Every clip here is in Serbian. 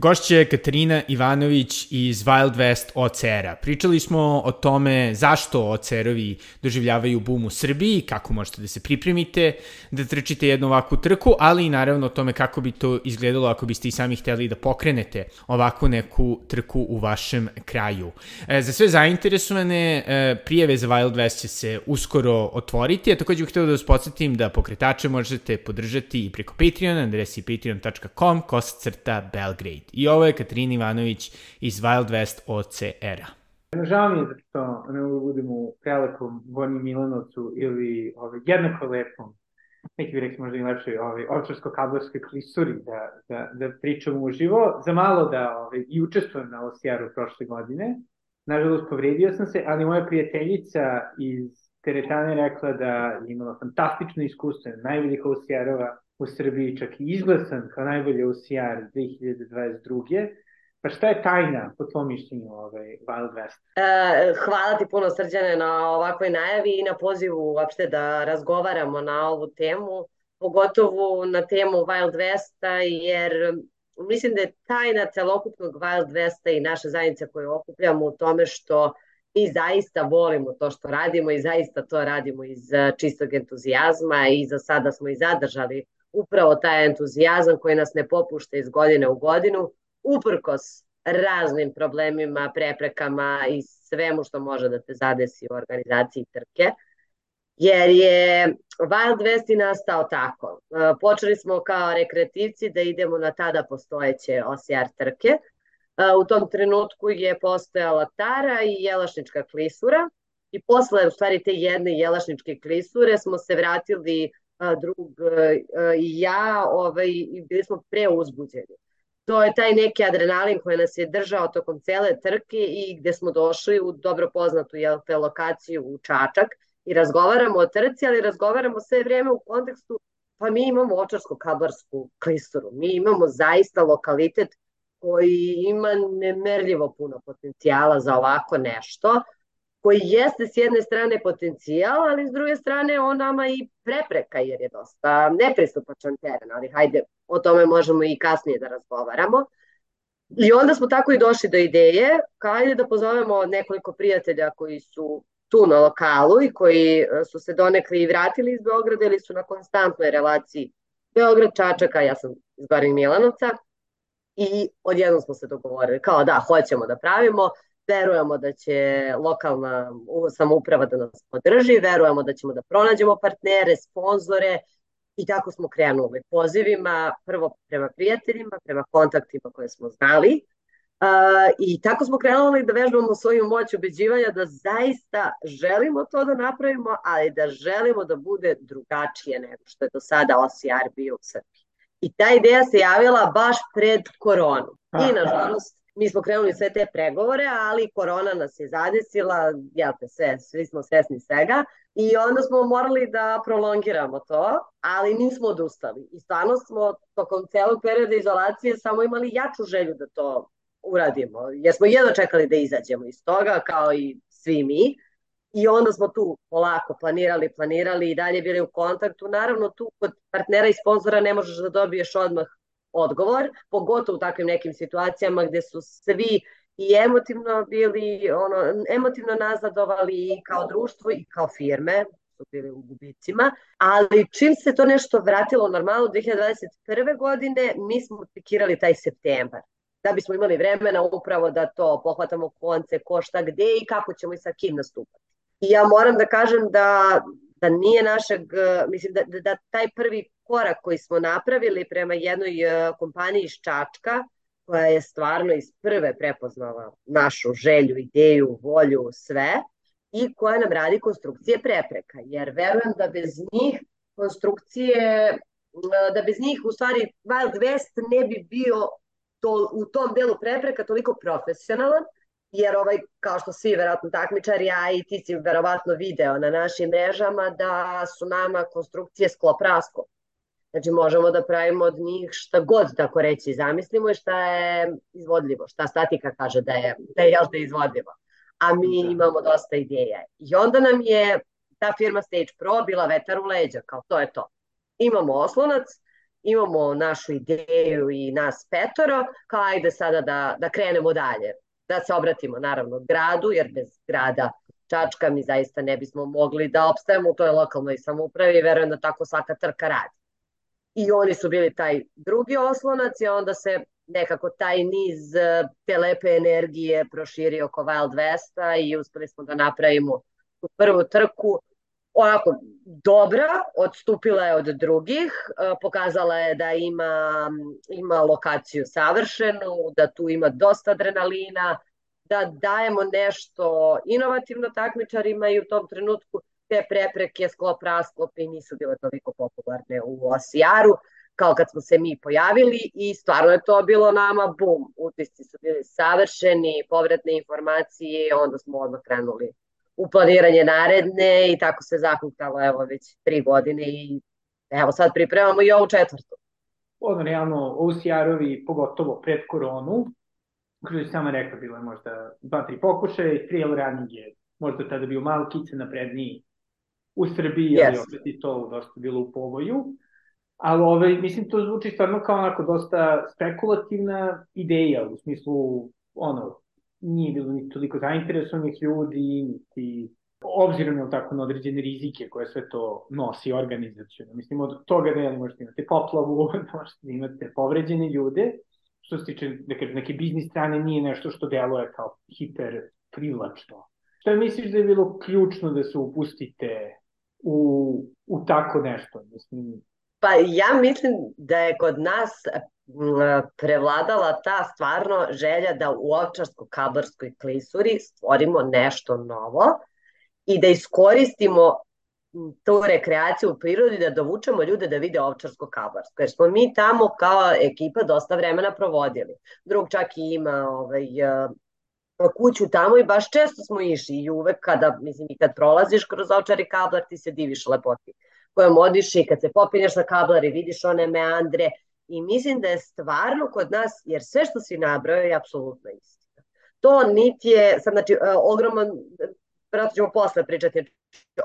Gošća je Katarina Ivanović iz Wild West OCR-a. Pričali smo o tome zašto OCR-ovi doživljavaju boom u Srbiji, kako možete da se pripremite, da trčite jednu ovakvu trku, ali i naravno o tome kako bi to izgledalo ako biste i sami hteli da pokrenete ovakvu neku trku u vašem kraju. E, za sve zainteresovane, e, prijeve za Wild West će se uskoro otvoriti, a takođe bih htio da vas podsjetim da pokretače možete podržati i preko Patreona, adresi patreon.com, kosacrta Belgrade. I ovo je Katarina Ivanović iz Wild West OCR-a. Žao mi je zato što ne mogu da budem u prelepom Gornji Milanovcu ili ovaj, jednako lepom, neki bi rekli možda i lepšoj ovaj, ovčarsko-kablarskoj klisuri da, da, da pričam uživo. Za malo da ovaj, i učestvujem na OCR-u prošle godine. Nažalost, povredio sam se, ali moja prijateljica iz teretane rekla da je imala fantastično iskustvo, najboljih OCR-ova u Srbiji, čak i izglasan kao najbolji OCR 2022. Pa šta je tajna, po tvojom mišljenju, ovaj, Wild West? E, hvala ti puno srđane na ovakvoj najavi i na pozivu uopšte da razgovaramo na ovu temu, pogotovo na temu Wild Westa, jer mislim da je tajna celokupnog Wild Westa i naša zajednica koju okupljamo u tome što mi zaista volimo to što radimo i zaista to radimo iz e, čistog entuzijazma i za sada smo i zadržali upravo taj entuzijazam koji nas ne popušta iz godine u godinu, uprkos raznim problemima, preprekama i svemu što može da te zadesi u organizaciji trke. Jer je Wild West i nastao tako. E, počeli smo kao rekreativci da idemo na tada postojeće OCR trke. E, u tom trenutku je postojala Tara i Jelašnička klisura i posle u stvari te jedne Jelašničke klisure smo se vratili drug i ja ovaj, bili smo preuzbuđeni. To je taj neki adrenalin koji nas je držao tokom cele trke i gde smo došli u dobro poznatu jel, te lokaciju u Čačak i razgovaramo o trci, ali razgovaramo sve vreme u kontekstu pa mi imamo očarsko-kablarsku klisturu, mi imamo zaista lokalitet koji ima nemerljivo puno potencijala za ovako nešto, koji jeste s jedne strane potencijal, ali s druge strane on nama i prepreka jer je dosta nepristupačan teren, ali hajde, o tome možemo i kasnije da razgovaramo. I onda smo tako i došli do ideje, hajde da pozovemo nekoliko prijatelja koji su tu na lokalu i koji e, su se donekli i vratili iz Beograda ili su na konstantnoj relaciji Beograd-Čačaka, ja sam iz Gorin Milanovca, i odjednom smo se dogovorili kao da, hoćemo da pravimo, verujemo da će lokalna samouprava da nas podrži, verujemo da ćemo da pronađemo partnere, sponzore i tako smo krenuli pozivima, prvo prema prijateljima, prema kontaktima koje smo znali, Uh, I tako smo krenuli da vežbamo svoju moć ubeđivanja da zaista želimo to da napravimo, ali da želimo da bude drugačije nego što je do sada OCR bio u Srbiji. I ta ideja se javila baš pred koronu. I nažalost mi smo krenuli sve te pregovore, ali korona nas je zadesila, jel te sve, svi smo svesni svega i onda smo morali da prolongiramo to, ali nismo odustali. I stvarno smo tokom celog perioda izolacije samo imali jaču želju da to uradimo, jer smo jedno čekali da izađemo iz toga, kao i svi mi. I onda smo tu polako planirali, planirali i dalje bili u kontaktu. Naravno, tu kod partnera i sponzora ne možeš da dobiješ odmah odgovor, pogotovo u takvim nekim situacijama gde su svi i emotivno bili, ono, emotivno nazadovali i kao društvo i kao firme, su bili u gubicima, ali čim se to nešto vratilo normalno 2021. godine, mi smo pikirali taj septembar da bismo imali vremena upravo da to pohvatamo konce, ko šta gde i kako ćemo i sa kim nastupati. I ja moram da kažem da, da nije našeg, mislim da, da, da taj prvi korak koji smo napravili prema jednoj e, kompaniji iz Čačka, koja je stvarno iz prve prepoznala našu želju, ideju, volju, sve, i koja nam radi konstrukcije prepreka, jer verujem da bez njih konstrukcije, e, da bez njih u stvari Wild West ne bi bio to, u tom delu prepreka toliko profesionalan, jer ovaj, kao što svi verovatno takmičari, a i ti si verovatno video na našim mrežama, da su nama konstrukcije sklop raskop. Znači možemo da pravimo od njih šta god tako reći zamislimo i šta je izvodljivo, šta statika kaže da je, da je, da je izvodljivo. A mi da. imamo dosta ideja. I onda nam je ta firma Stage Pro bila vetar u leđa, kao to je to. Imamo oslonac, imamo našu ideju i nas petoro, kao ajde sada da, da krenemo dalje. Da se obratimo naravno gradu, jer bez grada Čačka mi zaista ne bismo mogli da opstajemo u toj lokalnoj samoupravi i verujem da tako svaka trka radi. I oni su bili taj drugi oslonac i onda se nekako taj niz e, te lepe energije proširio oko Wild Westa i uspeli smo da napravimo u prvu trku onako dobra, odstupila je od drugih, e, pokazala je da ima, ima lokaciju savršenu, da tu ima dosta adrenalina, da dajemo nešto inovativno takmičarima i u tom trenutku te prepreke sklop rasklop i nisu bile toliko popularne u Osijaru kao kad smo se mi pojavili i stvarno je to bilo nama bum. Utisci su bili savršeni, povratne informacije, onda smo odmah krenuli u planiranje naredne i tako se zakuktalo evo već tri godine i evo sad pripremamo i ovu četvrtu. Ono, realno, OCR-ovi, pogotovo pred koronu, kako je sama rekla, bilo je možda dva, tri pokušaje, trail running je možda tada bio malo kice napredniji u Srbiji, yes. ali opet i to dosta bilo u povoju. Ali ovaj, mislim, to zvuči stvarno kao onako dosta spekulativna ideja, u smislu, ono, nije bilo ni toliko zainteresovanih ljudi, niti obzirom je tako na određene rizike koje sve to nosi organizacijno. Mislim, od toga da možete imate poplavu, da možete imate povređene ljude, što se tiče da kažem, neke biznis strane nije nešto što deluje kao hiper privlačno. Šta misliš da je bilo ključno da se upustite u, u tako nešto? Mislim, Pa ja mislim da je kod nas prevladala ta stvarno želja da u Ovčarsko-Kabarskoj klisuri stvorimo nešto novo i da iskoristimo tu rekreaciju u prirodi da dovučemo ljude da vide Ovčarsko-Kabarsko. Jer smo mi tamo kao ekipa dosta vremena provodili. Drug čak i ima ovaj, kuću tamo i baš često smo išli i uvek kada, mislim, i kad prolaziš kroz Ovčar i Kablar ti se diviš lepoti kojom odiš i kad se popinješ na kablar i vidiš one meandre i mislim da je stvarno kod nas, jer sve što si nabrao je apsolutno istina. To niti je, sad znači, e, ogroman, vratno ćemo posle pričati,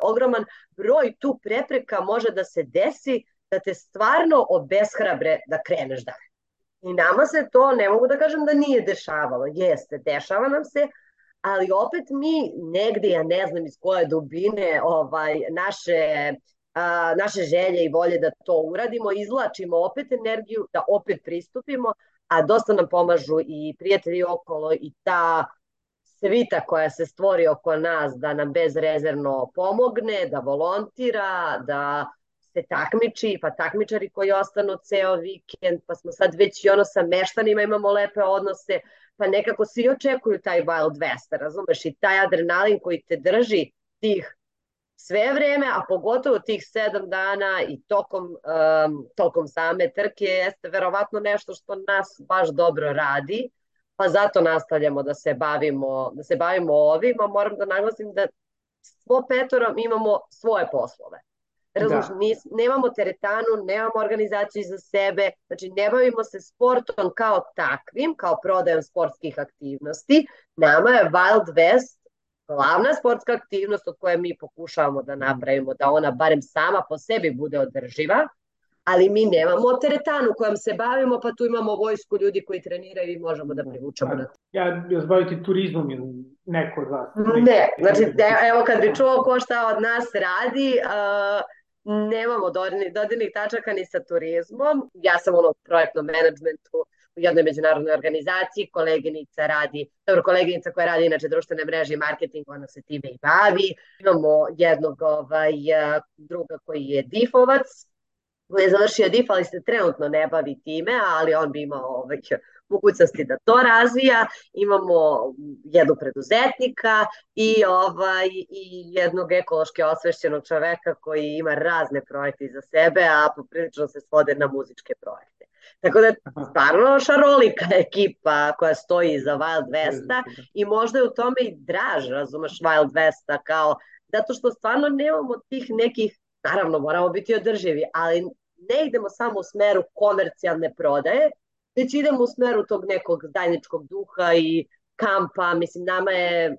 ogroman broj tu prepreka može da se desi da te stvarno obeshrabre da kreneš dalje. I nama se to, ne mogu da kažem da nije dešavalo, jeste, dešava nam se, ali opet mi negde, ja ne znam iz koje dubine ovaj, naše a, naše želje i volje da to uradimo, izlačimo opet energiju, da opet pristupimo, a dosta nam pomažu i prijatelji okolo i ta svita koja se stvori oko nas da nam bezrezervno pomogne, da volontira, da se takmiči, pa takmičari koji ostanu ceo vikend, pa smo sad već i ono sa meštanima imamo lepe odnose, pa nekako svi očekuju taj Wild West, razumeš, i taj adrenalin koji te drži tih sve vreme, a pogotovo tih sedam dana i tokom, um, tokom same trke jeste verovatno nešto što nas baš dobro radi, pa zato nastavljamo da se bavimo, da se bavimo ovim, a moram da naglasim da svo petorom imamo svoje poslove. Razumiješ, da. nis, nemamo teretanu, nemamo organizaciju za sebe, znači ne bavimo se sportom kao takvim, kao prodajom sportskih aktivnosti. Nama je Wild West glavna sportska aktivnost od koje mi pokušavamo da napravimo, da ona barem sama po sebi bude održiva, ali mi nemamo teretanu kojom se bavimo, pa tu imamo vojsku ljudi koji treniraju i možemo da privučemo na to. Ja, ja zbaviti turizmom ili neko od vas? Ne, znači evo kad bi čuo ko šta od nas radi, uh, nemamo dodirnih tačaka ni sa turizmom. Ja sam ono u projektnom menadžmentu u jednoj međunarodnoj organizaciji, koleginica radi, dobro, koleginica koja radi inače društvene mreže i marketing, ona se time i bavi. Imamo jednog ovaj, druga koji je difovac, koji je završio DIF, ali se trenutno ne bavi time, ali on bi imao ovaj, mogućnosti da to razvija. Imamo jednu preduzetnika i ovaj i jednog ekološki osvešćenog čoveka koji ima razne projekte za sebe, a poprilično se svode na muzičke projekte. Tako da je stvarno šarolika ekipa koja stoji za Wild Westa i možda je u tome i draž, razumeš, Wild Westa kao, zato što stvarno nemamo tih nekih, naravno moramo biti održivi, ali ne idemo samo u smeru komercijalne prodaje, već idemo u smeru tog nekog zajedničkog duha i kampa, mislim, nama je,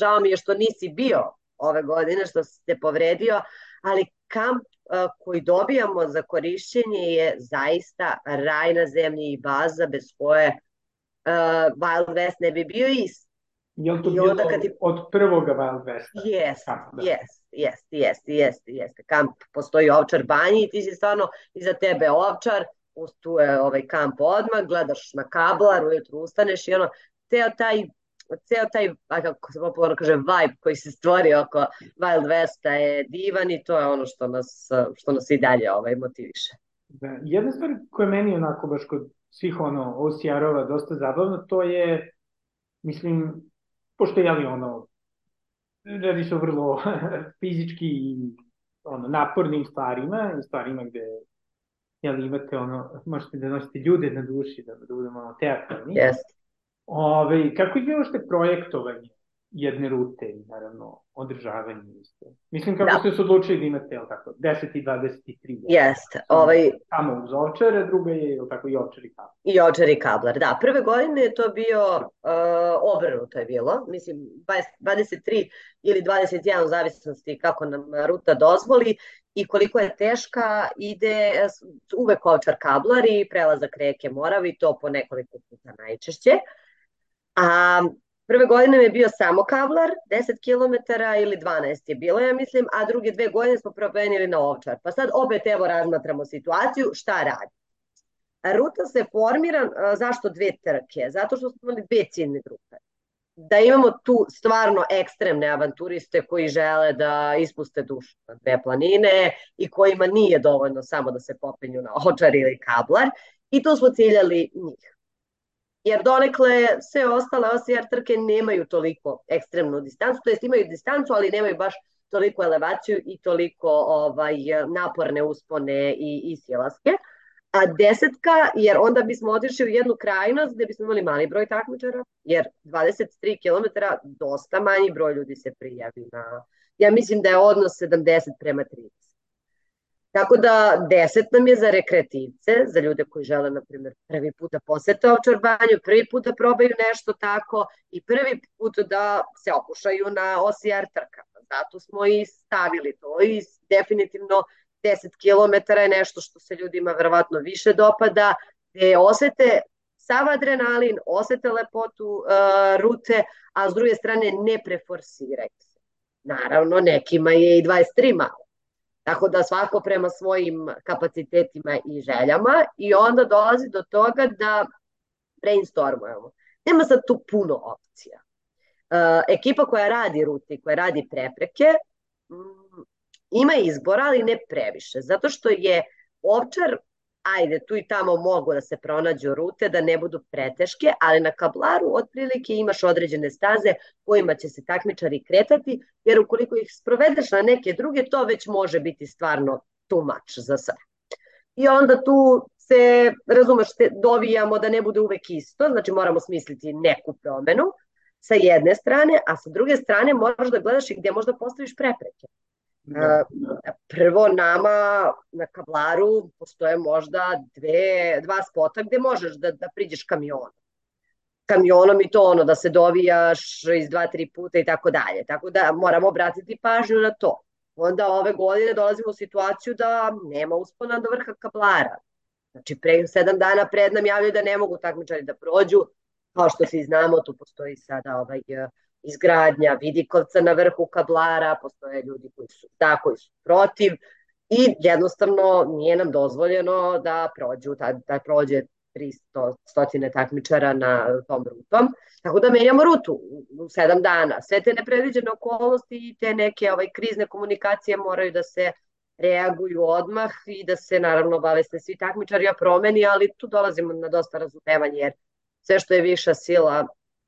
žao mi je što nisi bio ove godine, što si se povredio, ali kamp koji dobijamo za korišćenje je zaista raj na zemlji i baza bez koje uh, Wild West ne bi bio ist. Je li to bilo ti... od prvoga Wild Westa? Jes, da. jes, jes, jes, jes, jes. Kamp postoji ovčar banji i ti si stvarno iza tebe ovčar, tu je ovaj kamp odmah, gledaš na kablar, ujutru ustaneš i ono, teo taj ceo taj, a kako se popularno kaže, vibe koji se stvori oko Wild Westa je divan i to je ono što nas, što nas i dalje ovaj, motiviše. Da, jedna stvar koja meni onako baš kod svih ono OCR-ova dosta zabavno, to je, mislim, pošto je li ono, radi se o vrlo fizički i ono, napornim stvarima stvarima gde jel, imate ono, možete da nosite ljude na duši, da, da budemo ono, teatralni. Jeste. Ove, kako izgleda što projektovanje jedne rute i naravno održavanje isto? Mislim kako da. ste se odlučili da imate, jel tako, 10 i 23. Jeste. Ovaj... Samo uz ovčare, druga je, jel tako, i ovčar i kablar. I ovčar i kablar, da. Prve godine je to bio uh, obrnuto je bilo. Mislim, 23 ili 21 u zavisnosti kako nam ruta dozvoli i koliko je teška, ide uvek ovčar kablar i prelazak reke Moravi, to po nekoliko puta najčešće. A prve godine je bio samo kavlar, 10 km ili 12 je bilo, ja mislim, a druge dve godine smo promenili na ovčar. Pa sad opet evo razmatramo situaciju, šta radi. Ruta se formira, zašto dve trke? Zato što smo imali dve ciljne grupe. Da imamo tu stvarno ekstremne avanturiste koji žele da ispuste dušu na dve planine i kojima nije dovoljno samo da se popenju na očar ili kablar i tu smo ciljali njih jer donekle sve ostale OCR trke nemaju toliko ekstremnu distancu, to jest imaju distancu, ali nemaju baš toliko elevaciju i toliko ovaj, naporne uspone i, i sjelaske. A desetka, jer onda bismo otišli u jednu krajnost gde bismo imali mali broj takmičara, jer 23 km dosta manji broj ljudi se prijavi na... Ja mislim da je odnos 70 prema 30. Tako da 10 nam je za rekreativce, za ljude koji žele, na primjer, prvi put da posete ovčar banju, prvi put da probaju nešto tako i prvi put da se okušaju na OCR trkama. Zato smo i stavili to i definitivno 10 km je nešto što se ljudima verovatno više dopada, gde osete sav adrenalin, osete lepotu uh, rute, a s druge strane ne preforsiraju se. Naravno, nekima je i 23 malo Tako da svako prema svojim kapacitetima i željama i onda dolazi do toga da brainstormujemo. Nema sad tu puno opcija. Uh, ekipa koja radi ruti, koja radi prepreke, ima izbora, ali ne previše, zato što je ovčar ajde, tu i tamo mogu da se pronađu rute, da ne budu preteške, ali na kablaru otprilike imaš određene staze kojima će se takmičari kretati, jer ukoliko ih sprovedeš na neke druge, to već može biti stvarno much za sve. I onda tu se, razumeš, te, dovijamo da ne bude uvek isto, znači moramo smisliti neku promenu sa jedne strane, a sa druge strane moraš da gledaš i gde možda postaviš prepreke. Da. Prvo, nama na kablaru postoje možda dve, dva spota gde možeš da, da priđeš kamionom. Kamionom i to ono da se dovijaš iz dva, tri puta i tako dalje. Tako da moramo obratiti pažnju na to. Onda ove godine dolazimo u situaciju da nema uspona do vrha kablara. Znači, pre sedam dana pred nam javljaju da ne mogu takmičari da prođu. Kao što svi znamo, tu postoji sada ovaj izgradnja vidikovca na vrhu kablara, postoje ljudi koji su da, koji su protiv i jednostavno nije nam dozvoljeno da prođu, da, da prođe 300 stotine takmičara na tom rutom. Tako da menjamo rutu u sedam dana. Sve te nepredviđene okolnosti i te neke ovaj, krizne komunikacije moraju da se reaguju odmah i da se naravno obaveste svi takmičari promeni, ali tu dolazimo na dosta razumevanja jer sve što je viša sila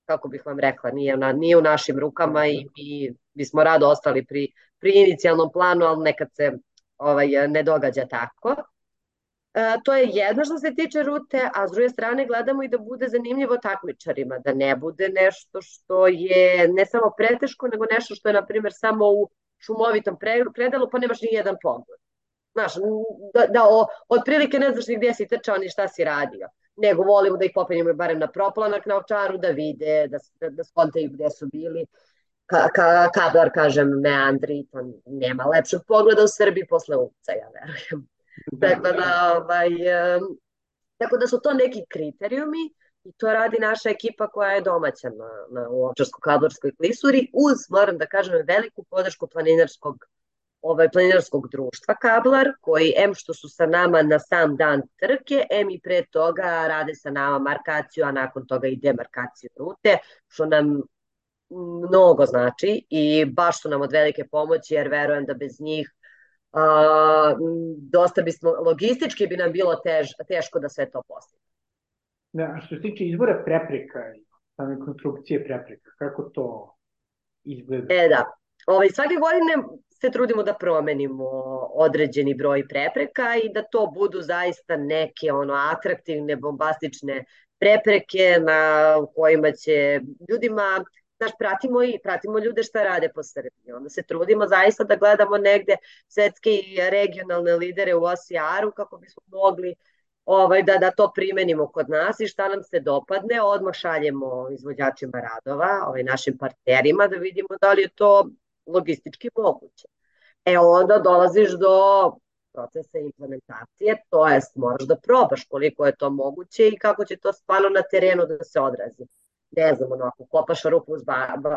kako bih vam rekla, nije, na, nije u našim rukama i mi bismo rado ostali pri, pri inicijalnom planu, ali nekad se ovaj, ne događa tako. E, to je jedno što se tiče rute, a s druge strane gledamo i da bude zanimljivo takmičarima, da ne bude nešto što je ne samo preteško, nego nešto što je, na primjer, samo u šumovitom predelu, pa nemaš ni jedan pogled. Znaš, da, da o, otprilike ne znaš ni gdje si trčao, ni šta si radio nego volimo da ih popenjemo barem na proplanak na ovčaru, da vide, da, da, da skontaju gde su bili. ka, ka, kablar, kažem, meandri, to nema lepšeg pogleda u Srbiji posle Uvca, ja verujem. Da. Tako da, ovaj, tako da su to neki kriterijumi i to radi naša ekipa koja je domaća na, na Ovčarsko-Kablarskoj klisuri uz, moram da kažem, veliku podršku planinarskog ovaj planinarskog društva Kablar, koji em što su sa nama na sam dan trke, em i pre toga rade sa nama markaciju, a nakon toga i demarkaciju rute, što nam mnogo znači i baš su nam od velike pomoći jer verujem da bez njih a, dosta bismo, logistički bi nam bilo tež, teško da sve to postigne. Da, što se tiče izbora prepreka i same konstrukcije prepreka, kako to izgleda? E da, ovaj, svake godine se trudimo da promenimo određeni broj prepreka i da to budu zaista neke ono atraktivne, bombastične prepreke na kojima će ljudima znaš, pratimo i pratimo ljude šta rade po Srbiji. Onda se trudimo zaista da gledamo negde svetske i regionalne lidere u OCR-u kako bismo mogli ovaj, da, da to primenimo kod nas i šta nam se dopadne, odmah šaljemo izvođačima radova, ovaj, našim partnerima da vidimo da li je to logistički moguće. E onda dolaziš do procesa implementacije, to jest moraš da probaš koliko je to moguće i kako će to stvarno na terenu da se odrazi ne znam, onako, kopaš rupu s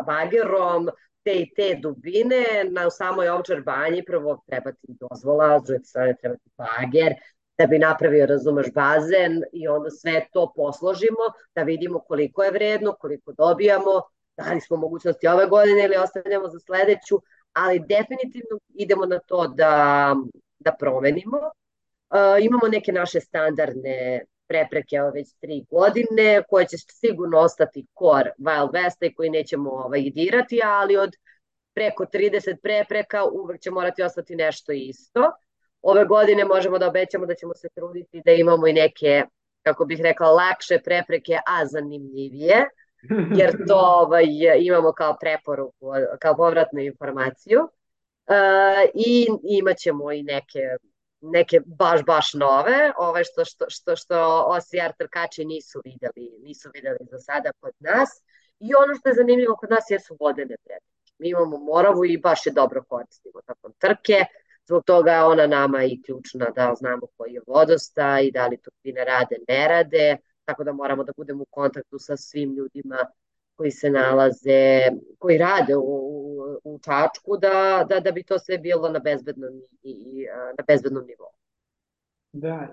bagerom, te i te dubine, na samoj ovčar banji prvo treba ti dozvola, s druge strane treba ti bager, da bi napravio, razumeš, bazen i onda sve to posložimo, da vidimo koliko je vredno, koliko dobijamo, da li smo mogućnosti ove godine ili ostavljamo za sledeću, ali definitivno idemo na to da, da promenimo. Uh, imamo neke naše standardne prepreke evo već tri godine, koje će sigurno ostati kor Wild Westa i koji nećemo ovaj, dirati, ali od preko 30 prepreka uvek će morati ostati nešto isto. Ove godine možemo da obećamo da ćemo se truditi da imamo i neke, kako bih rekla, lakše prepreke, a zanimljivije, jer to ovaj, imamo kao preporuku, kao povratnu informaciju. Uh, I imaćemo i neke neke baš, baš nove, ove što, što, što, što OCR trkači nisu videli, nisu videli za sada kod nas. I ono što je zanimljivo kod nas jesu vodene pretrke. Mi imamo Moravu i baš je dobro koristimo tokom trke, zbog toga je ona nama i ključna da znamo koji je vodosta i da li turbine rade, ne rade, tako da moramo da budemo u kontaktu sa svim ljudima koji se nalaze, koji rade u, u, Čačku, da, da, da bi to sve bilo na bezbednom, i, i, na bezbednom nivou. Da,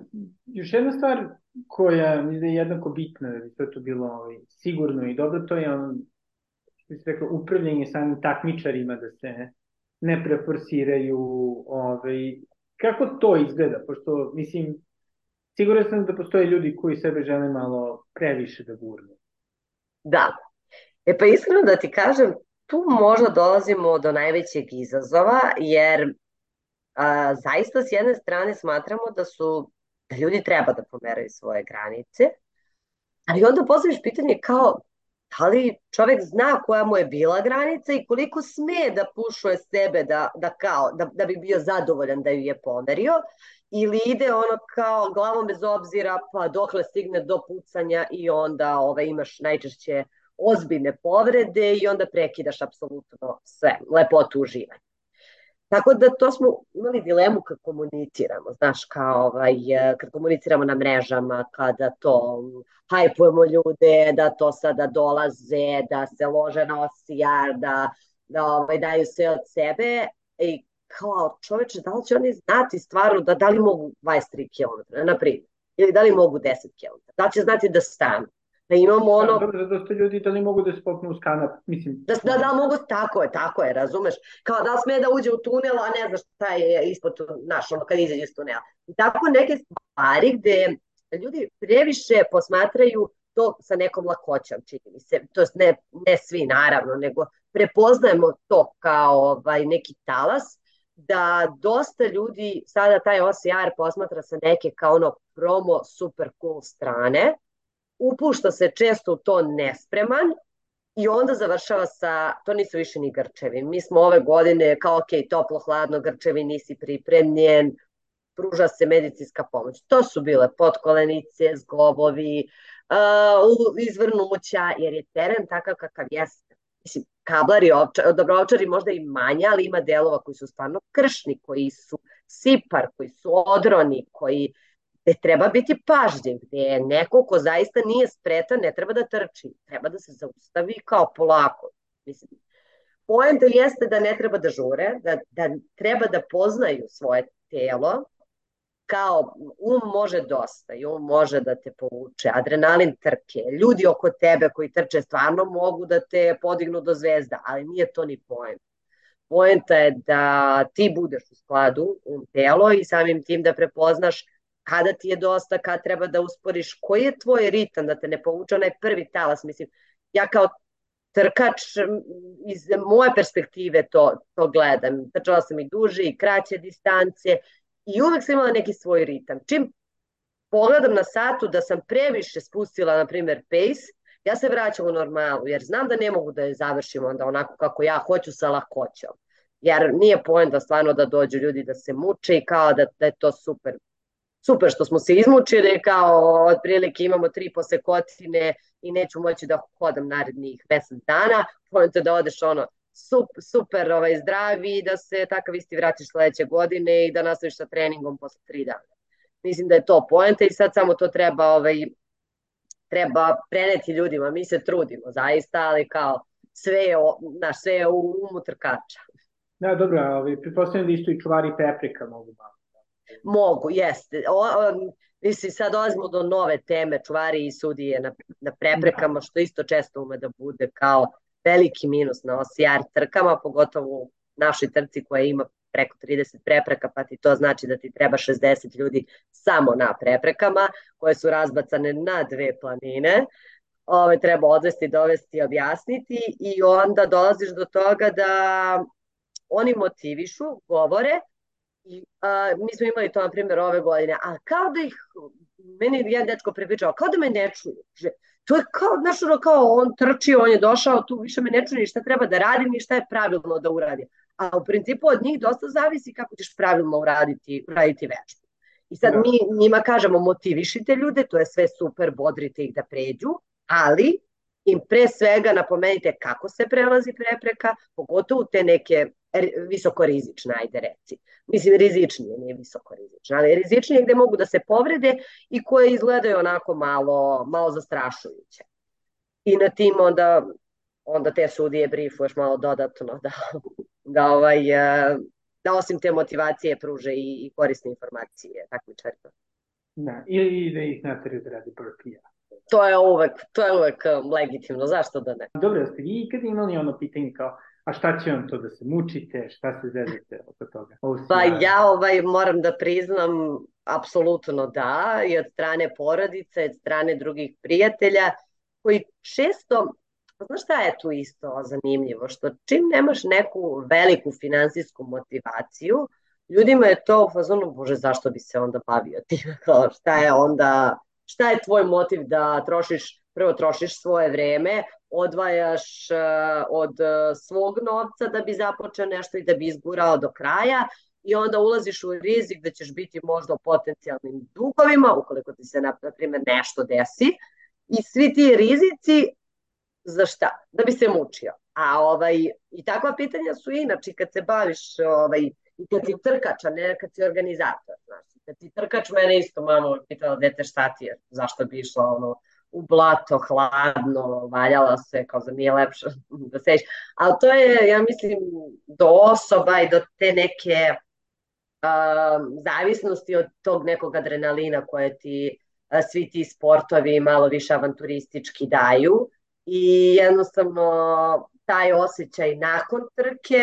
još jedna stvar koja mi je jednako bitna da bi sve to bilo ovaj, sigurno i dobro, to je on, što se rekao, upravljanje samim takmičarima da se ne preforsiraju, ovaj, kako to izgleda, pošto, mislim, siguran sam da postoje ljudi koji sebe žele malo previše da gurnu. Da, E pa iskreno da ti kažem, tu možda dolazimo do najvećeg izazova, jer a, zaista s jedne strane smatramo da su, da ljudi treba da pomeraju svoje granice, ali onda postaviš pitanje kao, da li čovek zna koja mu je bila granica i koliko sme da pušuje sebe da, da, kao, da, da bi bio zadovoljan da ju je pomerio, ili ide ono kao glavom bez obzira pa dokle stigne do pucanja i onda ovaj, imaš najčešće ozbiljne povrede i onda prekidaš apsolutno sve, lepotu uživanja. Tako da to smo imali dilemu kad komuniciramo, znaš, kao ovaj, kad komuniciramo na mrežama, kada to hajpujemo ljude, da to sada dolaze, da se lože na OCR, da, da ovaj, daju sve od sebe i kao čoveče, da li će oni znati stvarno da, da li mogu 23 km, na primjer, ili da li mogu 10 km, da li će znati da stanu da imamo ono... Da, dobro, da ste ljudi da li mogu da se popnu uz kanap, mislim... Da, da, da mogu, tako je, tako je, razumeš? Kao da sme da uđe u tunel, a ne znaš šta je ispod, naš, ono, kad izađe iz tunela. I tako neke stvari gde ljudi previše posmatraju to sa nekom lakoćom, čini mi se. To ne, ne svi, naravno, nego prepoznajemo to kao ovaj, neki talas, da dosta ljudi sada taj OCR posmatra sa neke kao ono promo super cool strane, upušta se često u to nespreman i onda završava sa, to nisu više ni grčevi. Mi smo ove godine kao, ok, toplo, hladno, grčevi, nisi pripremljen, pruža se medicinska pomoć. To su bile potkolenice, zglobovi, uh, izvrnuća, jer je teren takav kakav jeste. Mislim, kablari, ovčar, dobro, ovčari možda i manje, ali ima delova koji su stvarno kršni, koji su sipar, koji su odroni, koji gde treba biti pažljiv, gde je neko ko zaista nije spretan, ne treba da trči, treba da se zaustavi kao polako. Mislim, poenta jeste da ne treba da žure, da, da treba da poznaju svoje telo, kao um može dosta i um može da te povuče, adrenalin trke, ljudi oko tebe koji trče stvarno mogu da te podignu do zvezda, ali nije to ni poenta. Poenta je da ti budeš u skladu um telo i samim tim da prepoznaš kada ti je dosta, kada treba da usporiš, koji je tvoj ritam da te ne povuče onaj prvi talas, mislim, ja kao trkač iz moje perspektive to, to gledam. Trčala sam i duže i kraće distance i uvek sam imala neki svoj ritam. Čim pogledam na satu da sam previše spustila, na primer, pace, ja se vraćam u normalu, jer znam da ne mogu da je završim onda onako kako ja hoću sa lakoćom. Jer nije poenta stvarno da dođu ljudi da se muče i kao da, da je to super. Super što smo se izmučili, kao otprilike imamo tri posekotine i neću moći da hodam narednih mesec dana, poenta da odeš ono super, super ovaj, zdravi i da se takav isti vratiš sledeće godine i da nastaviš sa treningom posle tri dana. Mislim da je to poenta i sad samo to treba ovaj, treba preneti ljudima. Mi se trudimo zaista, ali kao sve je, naš, sve je u umu trkača. Da, dobro, ovaj, pretpostavljam da isto i čuvari prepreka mogu malo. Mogu, jeste. O, o, mislim, sad dolazimo do nove teme, čuvari i sudije na, na preprekama, što isto često ume da bude kao veliki minus na OCR trkama, pogotovo u našoj trci koja ima preko 30 prepreka, pa ti to znači da ti treba 60 ljudi samo na preprekama, koje su razbacane na dve planine. Ove, treba odvesti, dovesti, objasniti i onda dolaziš do toga da oni motivišu, govore, I, a, mi smo imali to, na primjer, ove godine, a kao da ih, meni jedan dečko prepričao, kao da me ne čuju. To je kao, znaš, ono, kao on trči, on je došao, tu više me ne čuje ni šta treba da radim ni šta je pravilno da uradi. A u principu od njih dosta zavisi kako ćeš pravilno uraditi, uraditi vežbu. I sad da. mi njima kažemo motivišite ljude, to je sve super, bodrite ih da pređu, ali im pre svega napomenite kako se prelazi prepreka, pogotovo te neke visoko rizične, ajde reci. Mislim, rizičnije, nije visoko rizične, ali rizičnije gde mogu da se povrede i koje izgledaju onako malo, malo zastrašujuće. I na tim onda, onda te sudije briefuješ malo dodatno da, da, ovaj, da osim te motivacije pruže i, i korisne informacije takmičarima. Da, ili da ih nateraju da radi burpee To je uvek, to je uvek um, legitimno, zašto da ne? Dobro, ste vi ikad imali ono pitanje kao, a šta će vam to da se mučite, šta se zezate oko toga? Pa ja ovaj, moram da priznam, apsolutno da, i od strane porodice, od strane drugih prijatelja, koji često, znaš šta je tu isto zanimljivo, što čim nemaš neku veliku finansijsku motivaciju, ljudima je to u fazonu, bože, zašto bi se onda bavio tim, šta je onda, šta je tvoj motiv da trošiš, prvo trošiš svoje vreme, odvajaš uh, od uh, svog novca da bi započeo nešto i da bi izgurao do kraja i onda ulaziš u rizik da ćeš biti možda u potencijalnim dugovima ukoliko ti se, na, primjer, nešto desi i svi ti rizici za šta? Da bi se mučio. A ovaj, i takva pitanja su inače kad se baviš ovaj, i kad ti trkač, a ne kad si organizator. Znači, kad ti trkač, mene isto mama pitala, dete šta ti je, zašto bi išla ono, u blato, hladno, valjala se, kao da nije lepše da seš. Ali to je, ja mislim, do osoba i do te neke uh, zavisnosti od tog nekog adrenalina koje ti uh, svi ti sportovi malo više avanturistički daju i jednostavno taj osjećaj nakon trke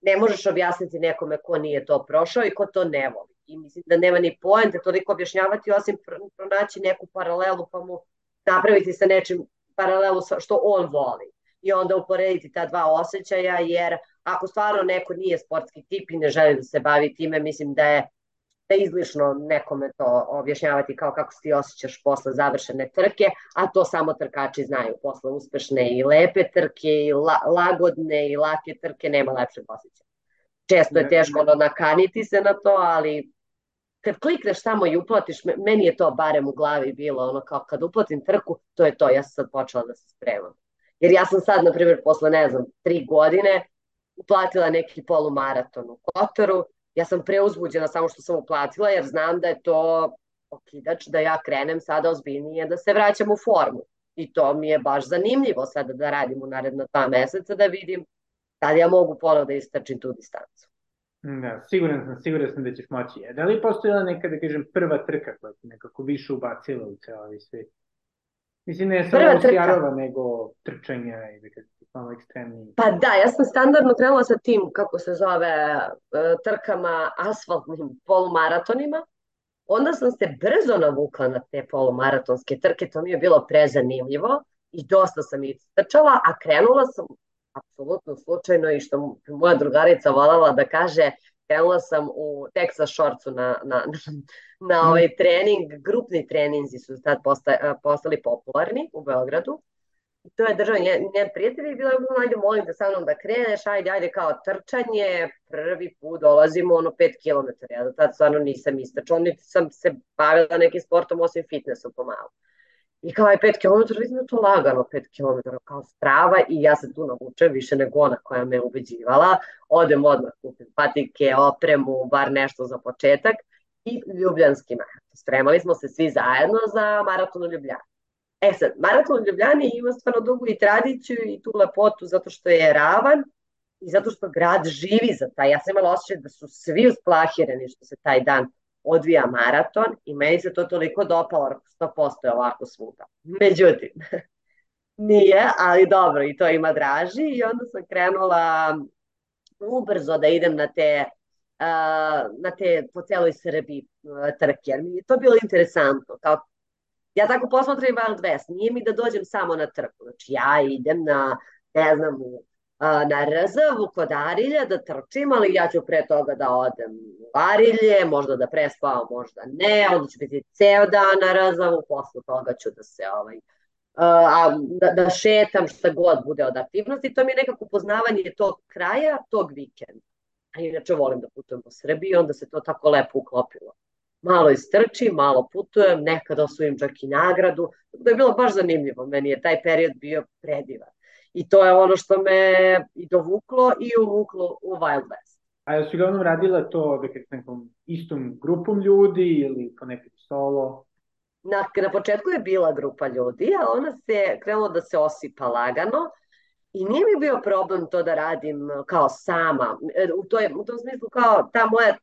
ne možeš objasniti nekome ko nije to prošao i ko to ne voli. I mislim da nema ni poente toliko objašnjavati osim pronaći neku paralelu pa mu napraviti sa nečim paralelu sa što on voli i onda uporediti ta dva osjećaja, jer ako stvarno neko nije sportski tip i ne želi da se bavi time, mislim da je da je izlišno nekome to objašnjavati kao kako se ti osjećaš posle završene trke, a to samo trkači znaju. Posle uspešne i lepe trke i la, lagodne i lake trke nema lepšeg osjećaja. Često je teško ono nakaniti se na to, ali kad klikneš tamo i uplatiš, meni je to barem u glavi bilo, ono kao kad uplatim trku, to je to, ja sam sad počela da se spremam. Jer ja sam sad, na primjer, posle, ne znam, tri godine uplatila neki polumaraton u Kotoru. Ja sam preuzbuđena samo što sam uplatila, jer znam da je to okidač da ja krenem sada ozbiljnije, da se vraćam u formu. I to mi je baš zanimljivo sada da radim u naredna dva meseca, da vidim da li ja mogu ponovo da istračim tu distancu. Da, siguran sam, siguran sam da ćeš moći. Da li postojala neka, da kažem, prva trka koja ti nekako više ubacila u ceo ovaj svet? Mislim, ne samo Osjarova, nego trčanja i da kažem, malo ekstremniji. Pa da, ja sam standardno krenula sa tim, kako se zove, e, trkama, asfaltnim polumaratonima. Onda sam se brzo navukla na te polumaratonske trke, to mi je bilo prezanimljivo i dosta sam ih trčala, a krenula sam apsolutno slučajno i što moja drugarica voljela da kaže, krenula sam u Texas Shortsu na, na, na, na ovaj trening, grupni treninzi su tad posta, postali popularni u Beogradu. I to je držao njen, njen prijatelj i bila je, ajde molim te sa mnom da kreneš, ajde, ajde kao trčanje, prvi put dolazimo ono 5 km, ja do tad stvarno nisam istračala, niti sam se bavila nekim sportom osim fitnessom pomalo. I kao je 5 km, da to lagano 5 km, kao strava i ja se tu navučem više nego ona koja me ubeđivala. Odem odmah, kupim patike, opremu, bar nešto za početak i ljubljanski maraton. Spremali smo se svi zajedno za maraton u Ljubljani. E sad, maraton u Ljubljani ima stvarno dugu i tradiciju i tu lepotu zato što je ravan i zato što grad živi za taj. Ja sam imala osjećaj da su svi usplahireni što se taj dan odvija maraton i meni se to toliko dopalo, 100% je ovako svuda. Međutim, nije, ali dobro, i to ima draži. I onda sam krenula ubrzo da idem na te na te po celoj Srbiji trke, jer mi je to bilo interesantno, kao ja tako posmatram Wild West, nije mi da dođem samo na trku, znači ja idem na, ne znam, u na RZ Vukodarilja da trčim, ali ja ću pre toga da odem u Arilje, možda da prespavam, možda ne, onda ću biti ceo dan na Rzavu, posle toga ću da se ovaj, a, da, da šetam šta god bude od aktivnosti, to mi je nekako poznavanje tog kraja, tog vikenda. A inače volim da putujem po Srbiji, onda se to tako lepo uklopilo. Malo istrčim, malo putujem, nekada osvojim čak i nagradu, da je bilo baš zanimljivo, meni je taj period bio predivan. I to je ono što me i dovuklo i uvuklo u Wild West. A jel si uglavnom radila to da s nekom istom grupom ljudi ili po nekak solo? Na, na početku je bila grupa ljudi, a ona se krenula da se osipa lagano i nije mi bio problem to da radim kao sama. U, toj, u tom smislu kao ta moja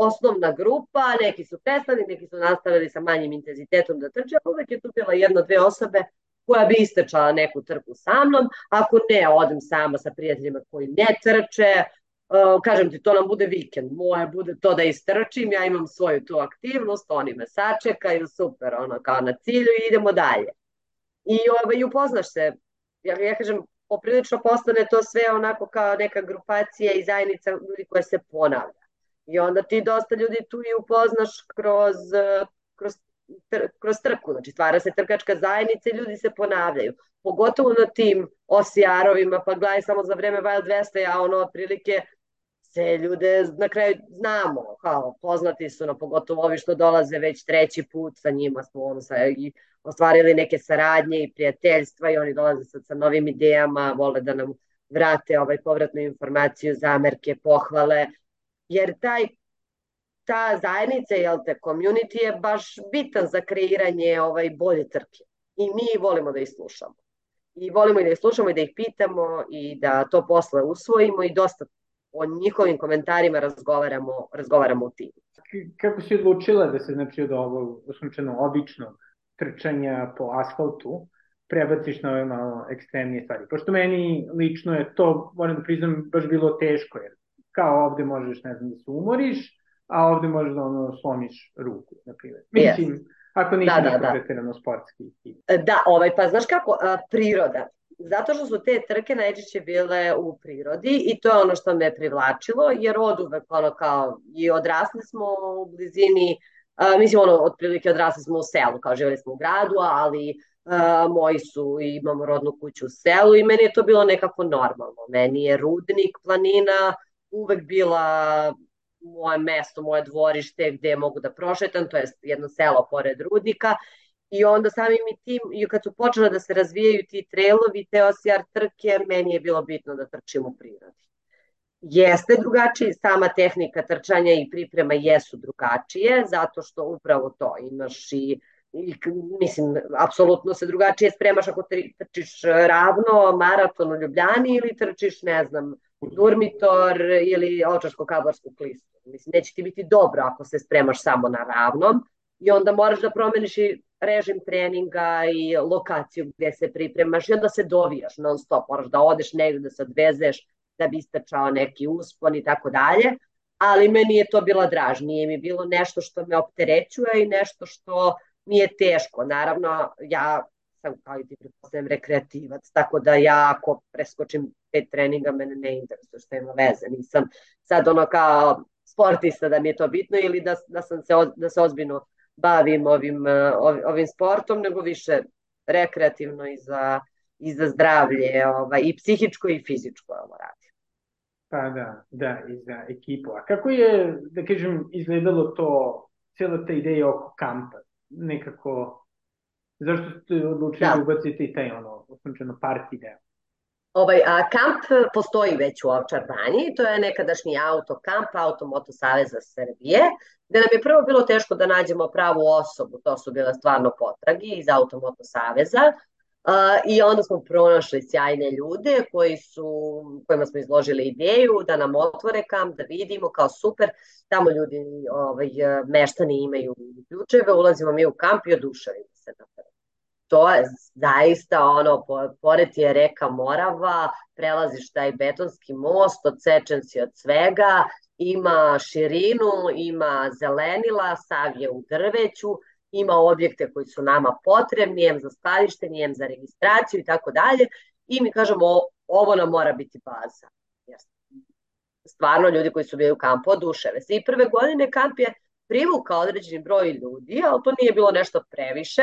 osnovna grupa, neki su prestali, neki su nastavili sa manjim intenzitetom da trče, uvek je tu bila jedna, dve osobe koja bi istečala neku trku sa mnom, ako ne, odem sama sa prijateljima koji ne trče, uh, kažem ti, to nam bude vikend, moje bude to da istrčim, ja imam svoju tu aktivnost, oni me sačekaju, super, ono, kao na cilju i idemo dalje. I ovaj, upoznaš se, ja, ja kažem, poprilično postane to sve onako kao neka grupacija i zajednica ljudi koja se ponavlja. I onda ti dosta ljudi tu i upoznaš kroz, kroz tr, kroz trku, znači stvara se trkačka zajednica i ljudi se ponavljaju. Pogotovo na tim osijarovima, pa gledaj samo za vreme Wild Westa, ja ono otprilike se ljude na kraju znamo, kao poznati su na pogotovo ovi što dolaze već treći put, sa njima smo ono, sa, i ostvarili neke saradnje i prijateljstva i oni dolaze sad sa novim idejama, vole da nam vrate ovaj povratnu informaciju, zamerke, pohvale, jer taj ta zajednica, jel te, community je baš bitan za kreiranje ovaj, bolje trke. I mi volimo da ih slušamo. I volimo i da ih slušamo i da ih pitamo i da to posle usvojimo i dosta o njihovim komentarima razgovaramo, razgovaramo u timu. Kako si odlučila da se znači od ovog osnovčeno običnog trčanja po asfaltu prebaciš na ove malo ekstremnije stvari? Pošto meni lično je to, moram da priznam, baš bilo teško, jer kao ovde možeš, ne znam, da se umoriš, a ovde možeš da ono slomiš ruku, na primjer. Mislim, yes. ako nisi da, da, da. pretirano sportski. E, da, ovaj, pa znaš kako, a, priroda. Zato što su te trke najčešće bile u prirodi i to je ono što me privlačilo, jer od uvek ono kao i odrasli smo u blizini, a, mislim ono, otprilike odrasli smo u selu, kao živeli smo u gradu, ali a, moji su, imamo rodnu kuću u selu i meni je to bilo nekako normalno. Meni je rudnik, planina, uvek bila moje mesto, moje dvorište gde mogu da prošetam, to je jedno selo pored rudnika I onda samim i tim, i kad su počele da se razvijaju ti trailovi, te OCR trke, meni je bilo bitno da trčim u prirodi. Jeste drugačiji, sama tehnika trčanja i priprema jesu drugačije, zato što upravo to imaš i i, mislim, apsolutno se drugačije spremaš ako trčiš ravno maraton u Ljubljani ili trčiš, ne znam, Durmitor ili Očaško-Kabarsku klistu. Mislim, neće ti biti dobro ako se spremaš samo na ravnom i onda moraš da promeniš i režim treninga i lokaciju gde se pripremaš i onda se dovijaš non stop, moraš da odeš negde da se odvezeš da bi istračao neki uspon i tako dalje, ali meni je to bila draž, nije mi bilo nešto što me opterećuje i nešto što mi je teško. Naravno, ja sam kao i ti pretpostavljam rekreativac, tako da ja ako preskočim pet treninga mene ne interesuje što ima veze. Nisam sad ono kao sportista da mi je to bitno ili da, da, sam se, da se ozbiljno bavim ovim, ovim sportom, nego više rekreativno i za, i za zdravlje ovaj, i psihičko i fizičko ovo radim. Pa da, da, i za ekipu. A kako je, da kažem, izgledalo to, cijela ta ideja oko kampa? Nekako, zašto ste odlučili da, ubaciti taj ono, osnovčeno party deo? Ovaj, a, kamp postoji već u Ovčar banji, to je nekadašnji autokamp, Automoto Saveza Srbije, gde nam je prvo bilo teško da nađemo pravu osobu, to su bile stvarno potragi iz Automoto Saveza, I onda smo pronašli sjajne ljude koji su, kojima smo izložili ideju da nam otvore kamp, da vidimo kao super, tamo ljudi, ovaj, meštani imaju ključeve, ulazimo mi u kamp i oduševimo se na prvo to je zaista ono, pored je reka Morava, prelaziš taj betonski most, odsečen si od svega, ima širinu, ima zelenila, sav je u drveću, ima objekte koji su nama potrebni, jem za skladištenje, jem za registraciju i tako dalje. I mi kažemo, ovo nam mora biti baza. Stvarno, ljudi koji su bili u kampu oduševe se. I prve godine kamp je privukao određeni broj ljudi, ali to nije bilo nešto previše,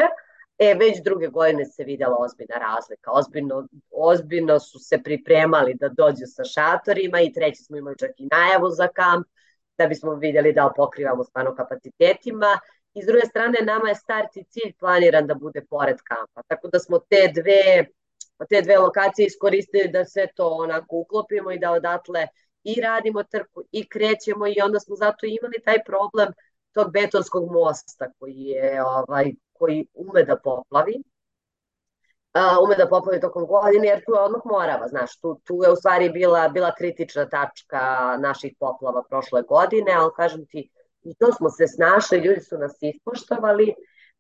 E, već druge godine se videla ozbiljna razlika. Ozbiljno, ozbiljno su se pripremali da dođu sa šatorima i treći smo imali čak i najavu za kamp, da bismo videli da pokrivamo stvarno kapacitetima. I s druge strane, nama je start i cilj planiran da bude pored kampa. Tako da smo te dve, te dve lokacije iskoristili da sve to onako uklopimo i da odatle i radimo trku i krećemo i onda smo zato imali taj problem tog betonskog mosta koji je ovaj koji ume da poplavi, uh, ume da poplavi tokom godine, jer tu je odmah Morava, znaš, tu, tu je u stvari bila, bila kritična tačka naših poplava prošle godine, ali kažem ti, i to smo se snašli, ljudi su nas ispoštovali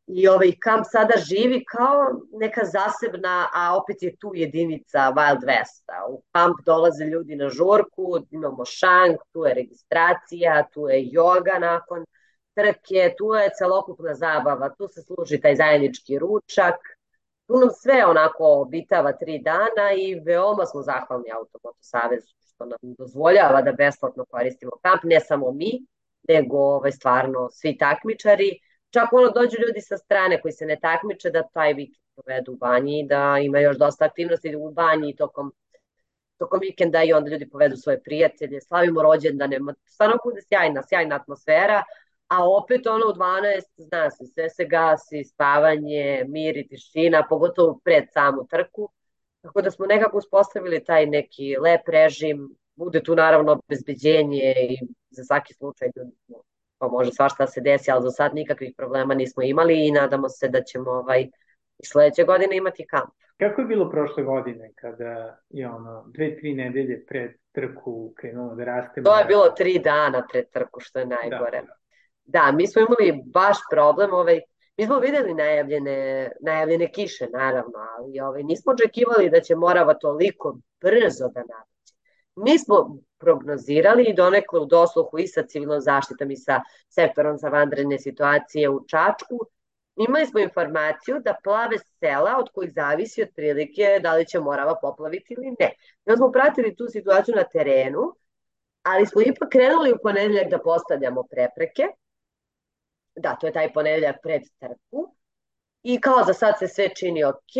i ovaj kamp sada živi kao neka zasebna, a opet je tu jedinica Wild Westa. U kamp dolaze ljudi na žurku, imamo šank, tu je registracija, tu je joga nakon trke, tu je celokupna zabava, tu se služi taj zajednički ručak, tu nam sve onako obitava tri dana i veoma smo zahvalni Automoto Savezu što nam dozvoljava da besplatno koristimo kamp, ne samo mi, nego ovaj, stvarno svi takmičari. Čak ono dođu ljudi sa strane koji se ne takmiče da taj vikend povedu u banji i da ima još dosta aktivnosti u banji tokom tokom vikenda i onda ljudi povedu svoje prijatelje, slavimo rođendane, stvarno bude sjajna, sjajna atmosfera, a opet ono u 12 zna se, sve se gasi, spavanje, mir i tišina, pogotovo pred samu trku. Tako da smo nekako uspostavili taj neki lep režim, bude tu naravno obezbeđenje i za svaki slučaj pa može svašta se desi, ali za sad nikakvih problema nismo imali i nadamo se da ćemo ovaj, sledeće godine imati kamp. Kako je bilo prošle godine kada je ono dve, tri nedelje pred trku krenulo da raste? To je bilo tri dana pred trku, što je najgore. Da, da. Da, mi smo imali baš problem, ovaj, mi smo videli najavljene, najavljene kiše, naravno, ali ovaj, nismo očekivali da će Morava toliko brzo da naveće. Mi smo prognozirali i donekle u dosluhu i sa civilnom zaštitom i sa sektorom za vanredne situacije u Čačku, imali smo informaciju da plave sela od kojih zavisi otprilike da li će Morava poplaviti ili ne. Mi smo pratili tu situaciju na terenu, ali smo ipak krenuli u ponedeljak da postavljamo prepreke, da, to je taj ponedeljak pred trku. I kao za sad se sve čini ok,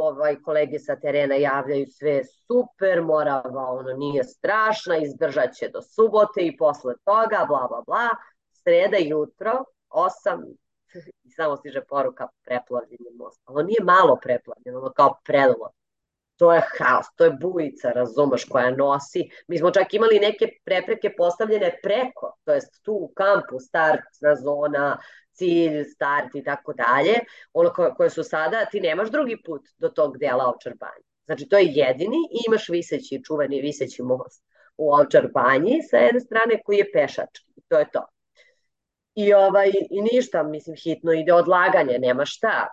ovaj, kolege sa terena javljaju sve super, Morava ono nije strašna, izdržat će do subote i posle toga, bla, bla, bla. Sreda jutro, 8, i samo stiže poruka preplavljenje most. Ali nije malo preplavljeno, ono kao predolo. To je haos, to je bujica, razumeš, koja nosi. Mi smo čak imali neke prepreke postavljene preko, to jest tu u kampu, startna zona, cilj, start i tako dalje, ono koje, koje su sada, ti nemaš drugi put do tog dela Ovčar banje. Znači, to je jedini i imaš viseći, čuveni viseći most u Ovčar banji sa jedne strane koji je pešački. To je to. I, ovaj, I ništa, mislim, hitno ide odlaganje, nema šta.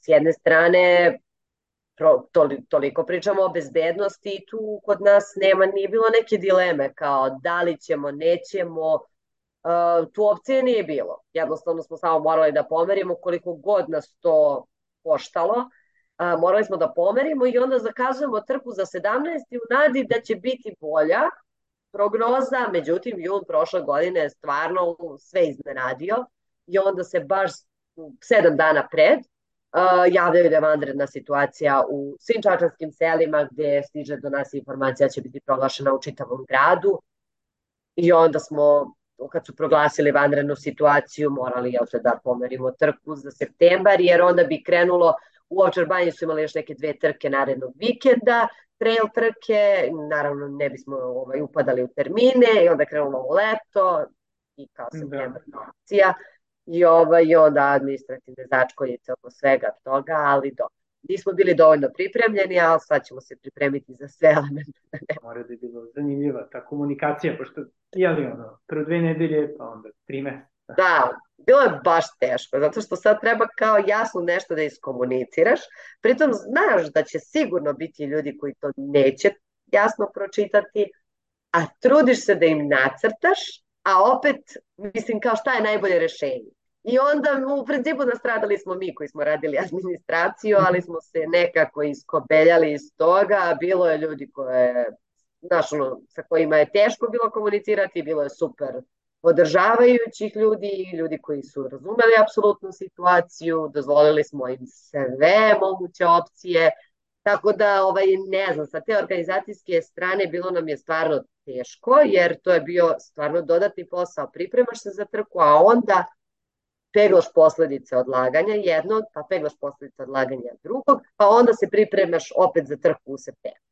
S jedne strane, pro, toliko pričamo o bezbednosti i tu kod nas nema, nije bilo neke dileme kao da li ćemo, nećemo, tu opcije nije bilo. Jednostavno smo samo morali da pomerimo koliko god nas to koštalo, morali smo da pomerimo i onda zakazujemo trku za 17. u nadi da će biti bolja, prognoza, međutim jun prošle godine je stvarno sve iznenadio i onda se baš sedam dana pred uh, javljaju da je vanredna situacija u svim čačanskim selima gde stiže do nas informacija da će biti proglašena u čitavom gradu i onda smo kad su proglasili vanrednu situaciju morali jel, da pomerimo trku za septembar jer onda bi krenulo u Ovčar banji su imali još neke dve trke narednog vikenda trail trke, naravno ne bismo ovaj, upadali u termine i onda krenulo ovo leto i kao septembar da. akcija i, ovaj, i onda administrativne začkoljice oko svega toga, ali do. Nismo bili dovoljno pripremljeni, ali sad ćemo se pripremiti za sve elemente. Mora da je bilo zanimljiva ta komunikacija, pošto jeli ono, prvo dve nedelje, pa onda tri meseca. Da, bilo je baš teško, zato što sad treba kao jasno nešto da iskomuniciraš, pritom znaš da će sigurno biti ljudi koji to neće jasno pročitati, a trudiš se da im nacrtaš, a opet, mislim, kao šta je najbolje rešenje. I onda u principu nastradali smo mi koji smo radili administraciju, ali smo se nekako iskobeljali iz toga, bilo je ljudi koje, znaš, ono, sa kojima je teško bilo komunicirati, bilo je super podržavajućih ljudi, ljudi koji su razumeli apsolutnu situaciju, dozvolili smo im sve moguće opcije, tako da, ovaj, ne znam, sa te organizacijske strane bilo nam je stvarno teško, jer to je bio stvarno dodatni posao, pripremaš se za trku, a onda peglaš posledice odlaganja jednog, pa peglaš posledice odlaganja drugog, pa onda se pripremaš opet za trku u septembru.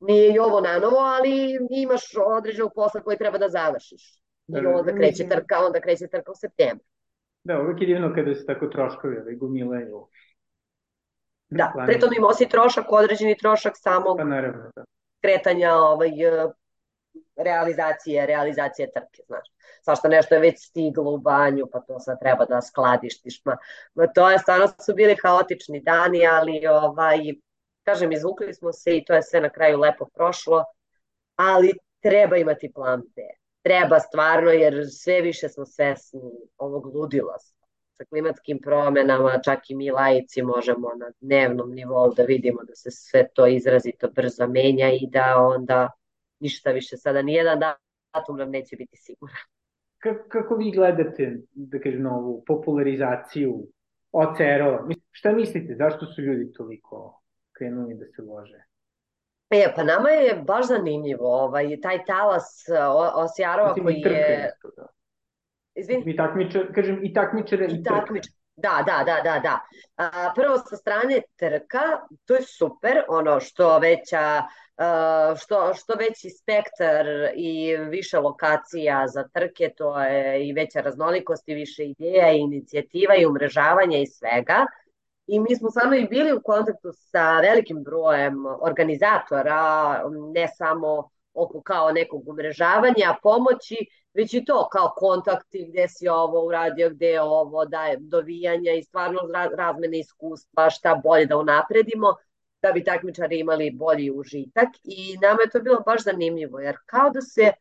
Nije i ovo na novo, ali imaš određenog posla koji treba da završiš. I da, onda kreće trka, onda kreće trka u septembru. Da, uvek je divno kada se tako troškovi ovaj, gomilaju. Da, pritom imao si trošak, određeni trošak samog pa, naravno, da. kretanja ovaj, realizacije, realizacije trke, znaš. Svašta nešto je već stiglo u banju, pa to sad treba da skladištiš. Ma, ma to je, stvarno su bili haotični dani, ali ovaj, kažem, izvukli smo se i to je sve na kraju lepo prošlo, ali treba imati plan B treba stvarno, jer sve više smo svesni ovog ludila sa klimatskim promenama, čak i mi lajici možemo na dnevnom nivou da vidimo da se sve to izrazito brzo menja i da onda ništa više sada, nijedan datum nam neće biti siguran. Kako, kako vi gledate, da kažem, ovu popularizaciju OCR-ova? Šta mislite, zašto su ljudi toliko krenuli da se lože? E, pa nama je baš zanimljivo, ovaj, taj talas Osijarova koji je... Da. Izvin? I takmičar, kažem, i takmičare i, i takmičar. Da, da, da, da, da. A, prvo sa strane trka, to je super, ono što veća, što, što veći spektar i više lokacija za trke, to je i veća raznolikost i više ideja i inicijativa i umrežavanja i svega. I mi smo stvarno i bili u kontaktu sa velikim brojem organizatora, ne samo oko kao nekog umrežavanja, pomoći, već i to kao kontakti gde si ovo uradio, gde je ovo, da je dovijanja i stvarno razmene iskustva, šta bolje da unapredimo, da bi takmičari imali bolji užitak. I nama je to bilo baš zanimljivo, jer kao da se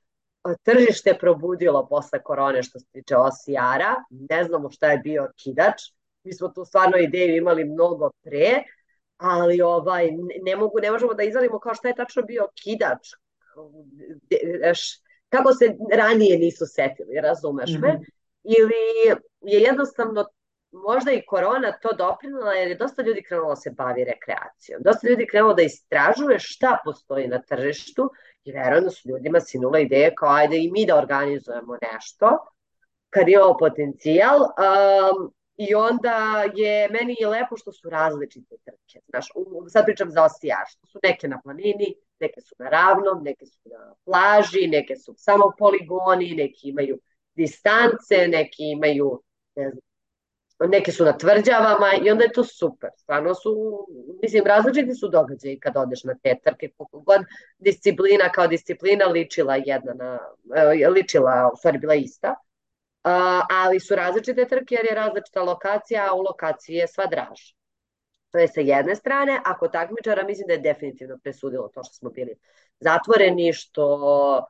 tržište probudilo posle korone što se tiče OCR-a, ne znamo šta je bio kidač, mi smo tu stvarno ideju imali mnogo pre, ali ovaj, ne, mogu, ne možemo da izvalimo kao šta je tačno bio kidač, kako se ranije nisu setili, razumeš me? Mm -hmm. Ili je jednostavno možda i korona to doprinula jer je dosta ljudi krenulo da se bavi rekreacijom. Dosta ljudi krenulo da istražuje šta postoji na tržištu i verujem da su ljudima sinula ideje kao ajde i mi da organizujemo nešto kad imamo potencijal. Um, I onda je meni je lepo što su različite trke. Znaš, sad pričam za osijar, što su neke na planini, neke su na ravnom, neke su na plaži, neke su samo poligoni, neki imaju distance, neki imaju, ne znam, neke su na tvrđavama i onda je to super. Stvarno su, mislim, različiti su događaji kad odeš na te trke, koliko god disciplina kao disciplina ličila jedna na, ličila, u stvari bila ista, ali su različite trke jer je različita lokacija, a u lokaciji je sva draž. To je sa jedne strane, ako takmičara mislim da je definitivno presudilo to što smo bili zatvoreni, što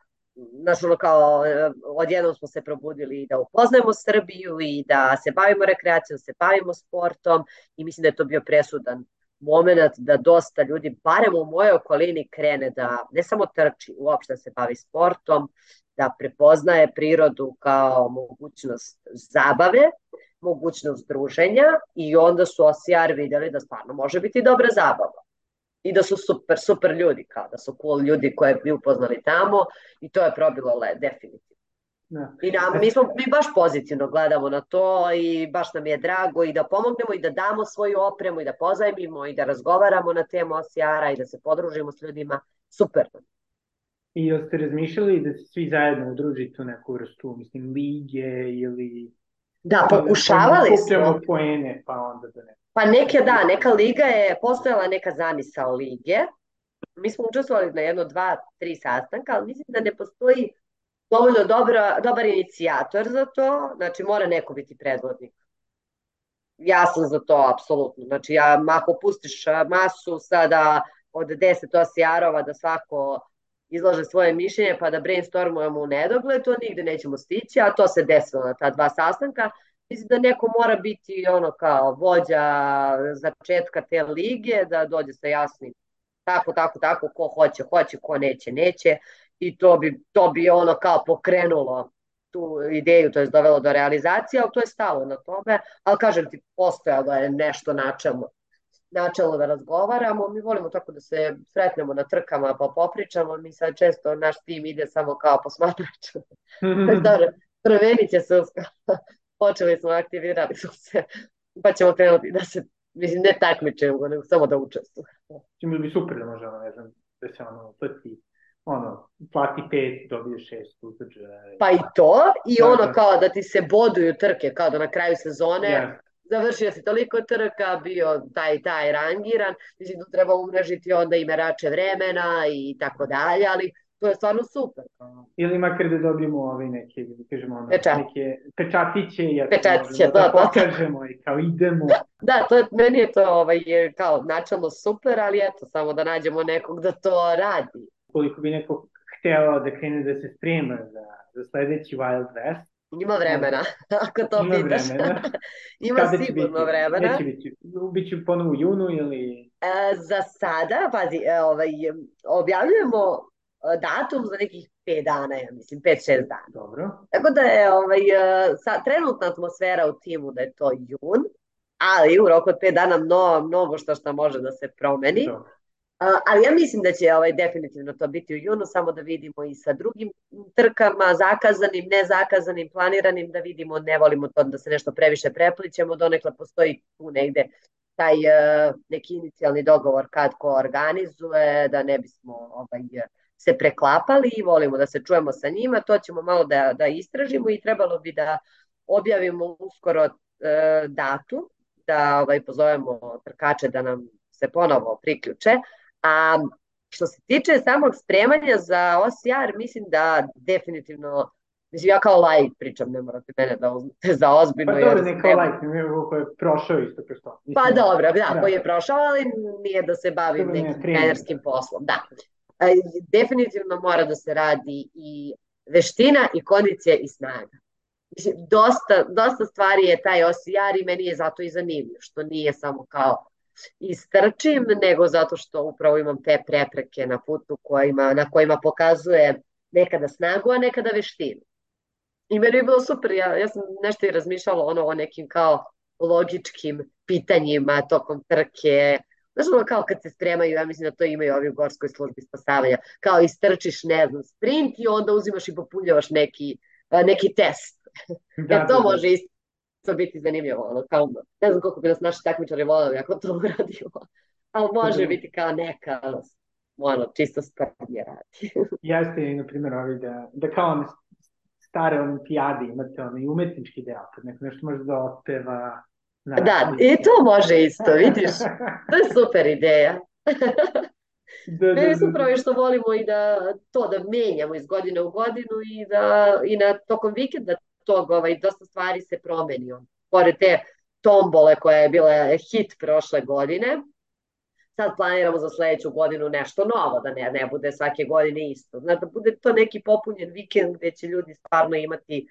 znaš, ono kao, odjednom smo se probudili da upoznajemo Srbiju i da se bavimo rekreacijom, se bavimo sportom i mislim da je to bio presudan moment da dosta ljudi, barem u mojoj okolini, krene da ne samo trči, uopšte da se bavi sportom, da prepoznaje prirodu kao mogućnost zabave, mogućnost druženja i onda su OCR videli da stvarno može biti dobra zabava i da su super, super ljudi, kao da su cool ljudi koje bi upoznali tamo i to je probilo le, definitivno. Da. I nam, mi, smo, mi baš pozitivno gledamo na to i baš nam je drago i da pomognemo i da damo svoju opremu i da pozajmimo i da razgovaramo na temu OCR-a i da se podružimo s ljudima. Super. I jel ste razmišljali da se svi zajedno udružite u neku vrstu, mislim, lige ili... Da, pokušavali pa, smo. poene, pa onda da ne. Pa neke, da, neka liga je, postojala neka zamisao lige. Mi smo učestvovali na jedno, dva, tri sastanka, ali mislim da ne postoji dovoljno dobra, dobar inicijator za to, znači mora neko biti predvodnik. Ja sam za to, apsolutno. Znači, ja, ako pustiš masu sada od 10 osijarova da svako izlaže svoje mišljenje pa da brainstormujemo u nedogled, to nigde nećemo stići, a to se desilo na ta dva sastanka. Mislim da neko mora biti ono kao vođa začetka te lige, da dođe sa jasnim tako, tako, tako, ko hoće, hoće, ko neće, neće i to bi, to bi ono kao pokrenulo tu ideju, to je dovelo do realizacije, ali to je stalo na tome, ali kažem ti, postojalo je nešto načelno načelno da razgovaramo. Mi volimo tako da se sretnemo na trkama pa popričamo. Mi sad često naš tim ide samo kao posmatrač. Dobro, prvenice su, počeli smo, aktivirali su se, pa ćemo krenuti da se, mislim, ne takmičemo, nego samo da učestvujemo. Čim bi super da možemo, ne znam, da se ono, plati, ono, plati pet, dobije šest utrđaja. Pa i to, i da, ono da. kao da ti se boduju trke, kao da na kraju sezone yes završio si toliko trka, bio taj taj rangiran, mislim tu treba umrežiti onda i merače vremena i tako dalje, ali to je stvarno super. Ili makar da dobijemo ove neke, da kažemo, ono, Pečat. neke pečatiće, jer pečatiće, da, da, da pokažemo i kao idemo. Da, to je, meni je to ovaj, kao načalno super, ali eto, samo da nađemo nekog da to radi. Koliko bi neko hteo da krene da se sprema za, za sledeći Wild West, Ima vremena, ako to Ima pitaš. Vremena. Ima Kada sigurno biti? vremena. Neće biti, biće ponovo u junu ili... E, za sada, pazi, e, ovaj, objavljujemo e, datum za nekih 5 dana, ja mislim, 5-6 dana. Dobro. Tako da je ovaj, e, sa, trenutna atmosfera u timu da je to jun, ali u roku od 5 dana mnogo, mnogo što što može da se promeni. Dobro ali ja mislim da će ovaj definitivno to biti u junu, samo da vidimo i sa drugim trkama, zakazanim, nezakazanim, planiranim, da vidimo, ne volimo to da se nešto previše preplićemo, donekle postoji tu negde taj uh, neki inicijalni dogovor kad ko organizuje, da ne bismo ovaj, se preklapali i volimo da se čujemo sa njima, to ćemo malo da, da istražimo i trebalo bi da objavimo uskoro uh, datu, da ovaj, pozovemo trkače da nam se ponovo priključe, A što se tiče samog spremanja za OCR, mislim da definitivno Mislim, ja kao lajk pričam, ne morate mene da uzmete za ozbiljno. Pa dobro, ne kao lajk, ne koji je prošao isto kroz to. Mislim, pa dobro, da, da, koji je prošao, ali nije da se bavim nekim trenerskim poslom. Da. E, definitivno mora da se radi i veština i kondicija i snaga. Mislim, dosta, dosta stvari je taj OCR i meni je zato i zanimljiv, što nije samo kao istrčim, nego zato što upravo imam te prepreke na putu kojima, na kojima pokazuje nekada snagu, a nekada veštinu. I meni je bilo super, ja, ja sam nešto i razmišljala ono o nekim kao logičkim pitanjima tokom trke, Znaš ono kao kad se spremaju, ja mislim da to imaju ovi u gorskoj službi spasavanja, kao istrčiš, ne znam, sprint i onda uzimaš i popunjavaš neki, neki test. Da, e, to da, može isto biti zanimljivo, ono, kao, ne znam koliko bi nas naši takmičari voleli ako to uradimo, ali može da. biti kao neka, ono, čisto sprdnje radi. Jeste, na primjer, ovi da, da kao one stare olimpijade imate onaj umetnički deo, kad neko nešto može da otpeva. Na, da, i to može isto, vidiš, to je super ideja. da, da, Meni su upravo što volimo i da to da menjamo iz godine u godinu i da i na tokom vikenda tog ovaj, dosta stvari se promenio. Pored te tombole koja je bila hit prošle godine, sad planiramo za sledeću godinu nešto novo, da ne, ne bude svake godine isto. Znači, da bude to neki popunjen vikend gde će ljudi stvarno imati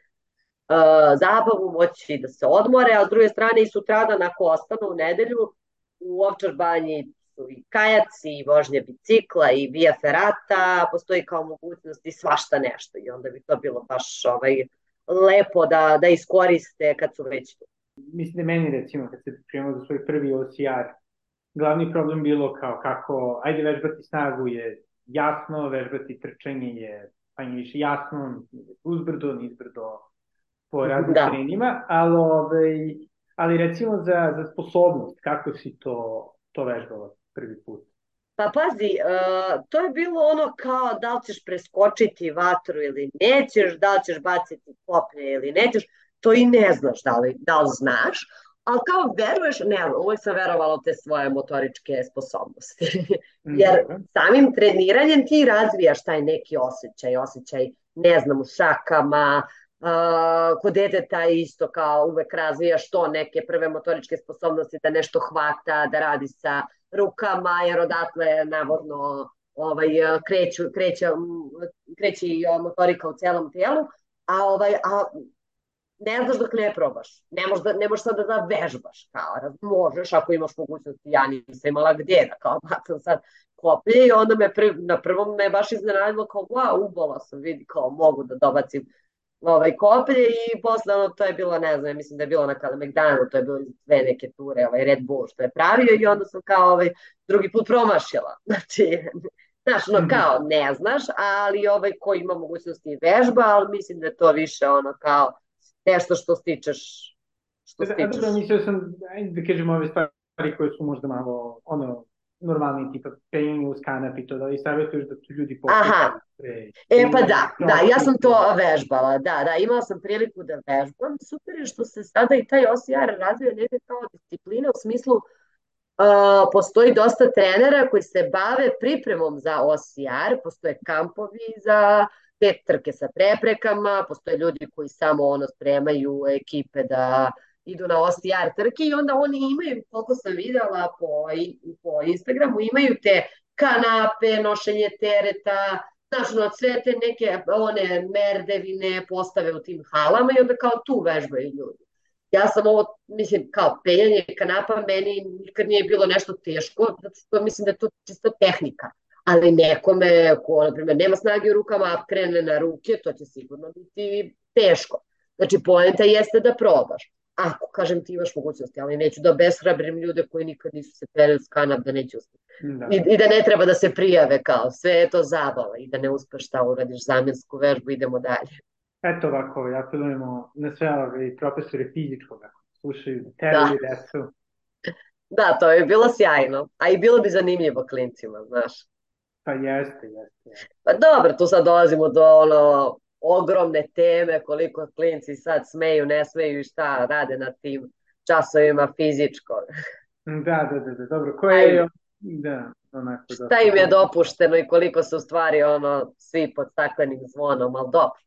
uh, zabavu, moći da se odmore, a s druge strane i sutradan ako ostanu u nedelju u Ovčar banji su i kajaci, i vožnje bicikla, i via ferata, postoji kao mogućnost i svašta nešto i onda bi to bilo baš ovaj, lepo da, da iskoriste kad su već tu. Mislim da meni recimo kad se pripremamo za svoj prvi OCR, glavni problem bilo kao kako, ajde vežbati snagu je jasno, vežbati trčanje je manje više jasno, uzbrdo, nizbrdo po raznim da. terenima, ali, ovaj, ali recimo za, za sposobnost, kako si to, to vežbala prvi put? Pa pazi, uh, to je bilo ono kao da li ćeš preskočiti vatru ili nećeš, da li ćeš baciti koplje ili nećeš, to i ne znaš da li, da li znaš, ali kao veruješ, ne, uvek sam verovala u te svoje motoričke sposobnosti. Jer samim treniranjem ti razvijaš taj neki osjećaj, osjećaj, ne znam, u šakama, uh, kod deteta isto kao uvek razvijaš to neke prve motoričke sposobnosti da nešto hvata, da radi sa rukama, jer odatle navodno ovaj, kreću, kreće, kreće i motorika u celom telu, a, ovaj, a ne znaš dok ne probaš. Ne možeš, da, ne možeš sad da, vežbaš. Kao, možeš ako imaš mogućnost. Ja nisam imala gdje da kao bacam sad koplje i onda me prv, na prvom me baš iznenadilo kao wow, ubala sam, vidi kao mogu da dobacim ovaj, koplje i posle ono, to je bilo, ne znam, mislim da je bilo na Kalemegdanu, to je bilo dve neke ture, ovaj Red Bull što je pravio i onda sam kao ovaj, drugi put promašila. Znači, znaš, ono, mhm. kao ne znaš, ali ovaj ko ima mogućnosti vežba, ali mislim da je to više ono kao nešto što stičeš što da, stičeš. Da, mislio sam, da kažem ove stvari koje su možda malo, ono, normalni tipa penjenje uz kanap i to, da li savjetuješ da tu ljudi Aha, pre, e pa da, da, ja sam to vežbala, da, da, imala sam priliku da vežbam, super je što se sada i taj OCR razvija neke kao disciplina u smislu uh, postoji dosta trenera koji se bave pripremom za OCR, postoje kampovi za te trke sa preprekama, postoje ljudi koji samo ono spremaju ekipe da idu na OCR trke i onda oni imaju, koliko sam videla po, po Instagramu, imaju te kanape, nošenje tereta, znaš, no, sve te neke one merdevine postave u tim halama i onda kao tu vežbaju ljudi. Ja sam ovo, mislim, kao penjanje kanapa meni nikad nije bilo nešto teško, zato što mislim da je to čisto tehnika ali nekome ko, na primjer, nema snage u rukama, krene na ruke, to će sigurno biti teško. Znači, poenta jeste da probaš. Ako, kažem, ti imaš mogućnosti, ali neću da beshrabrim ljude koji nikad nisu se perili s kanap da neće uspeti. Da. I, I da ne treba da se prijave kao, sve je to zabava i da ne uspeš šta uradiš zamjensku vežbu, idemo dalje. Eto ovako, apelujemo na sve ove profesore fizičkog, ako slušaju, teraju da. decu. Da, to je bilo sjajno, a i bilo bi zanimljivo klincima, znaš. Pa jeste, jeste. Pa dobro, tu sad dolazimo do ono ogromne teme koliko klinci sad smeju, ne smeju i šta rade na tim časovima fizičko. Da, da, da, da dobro. Ko je, da, onako. Šta im je dopušteno i koliko su stvari ono svi pod staklenim zvonom, ali dobro.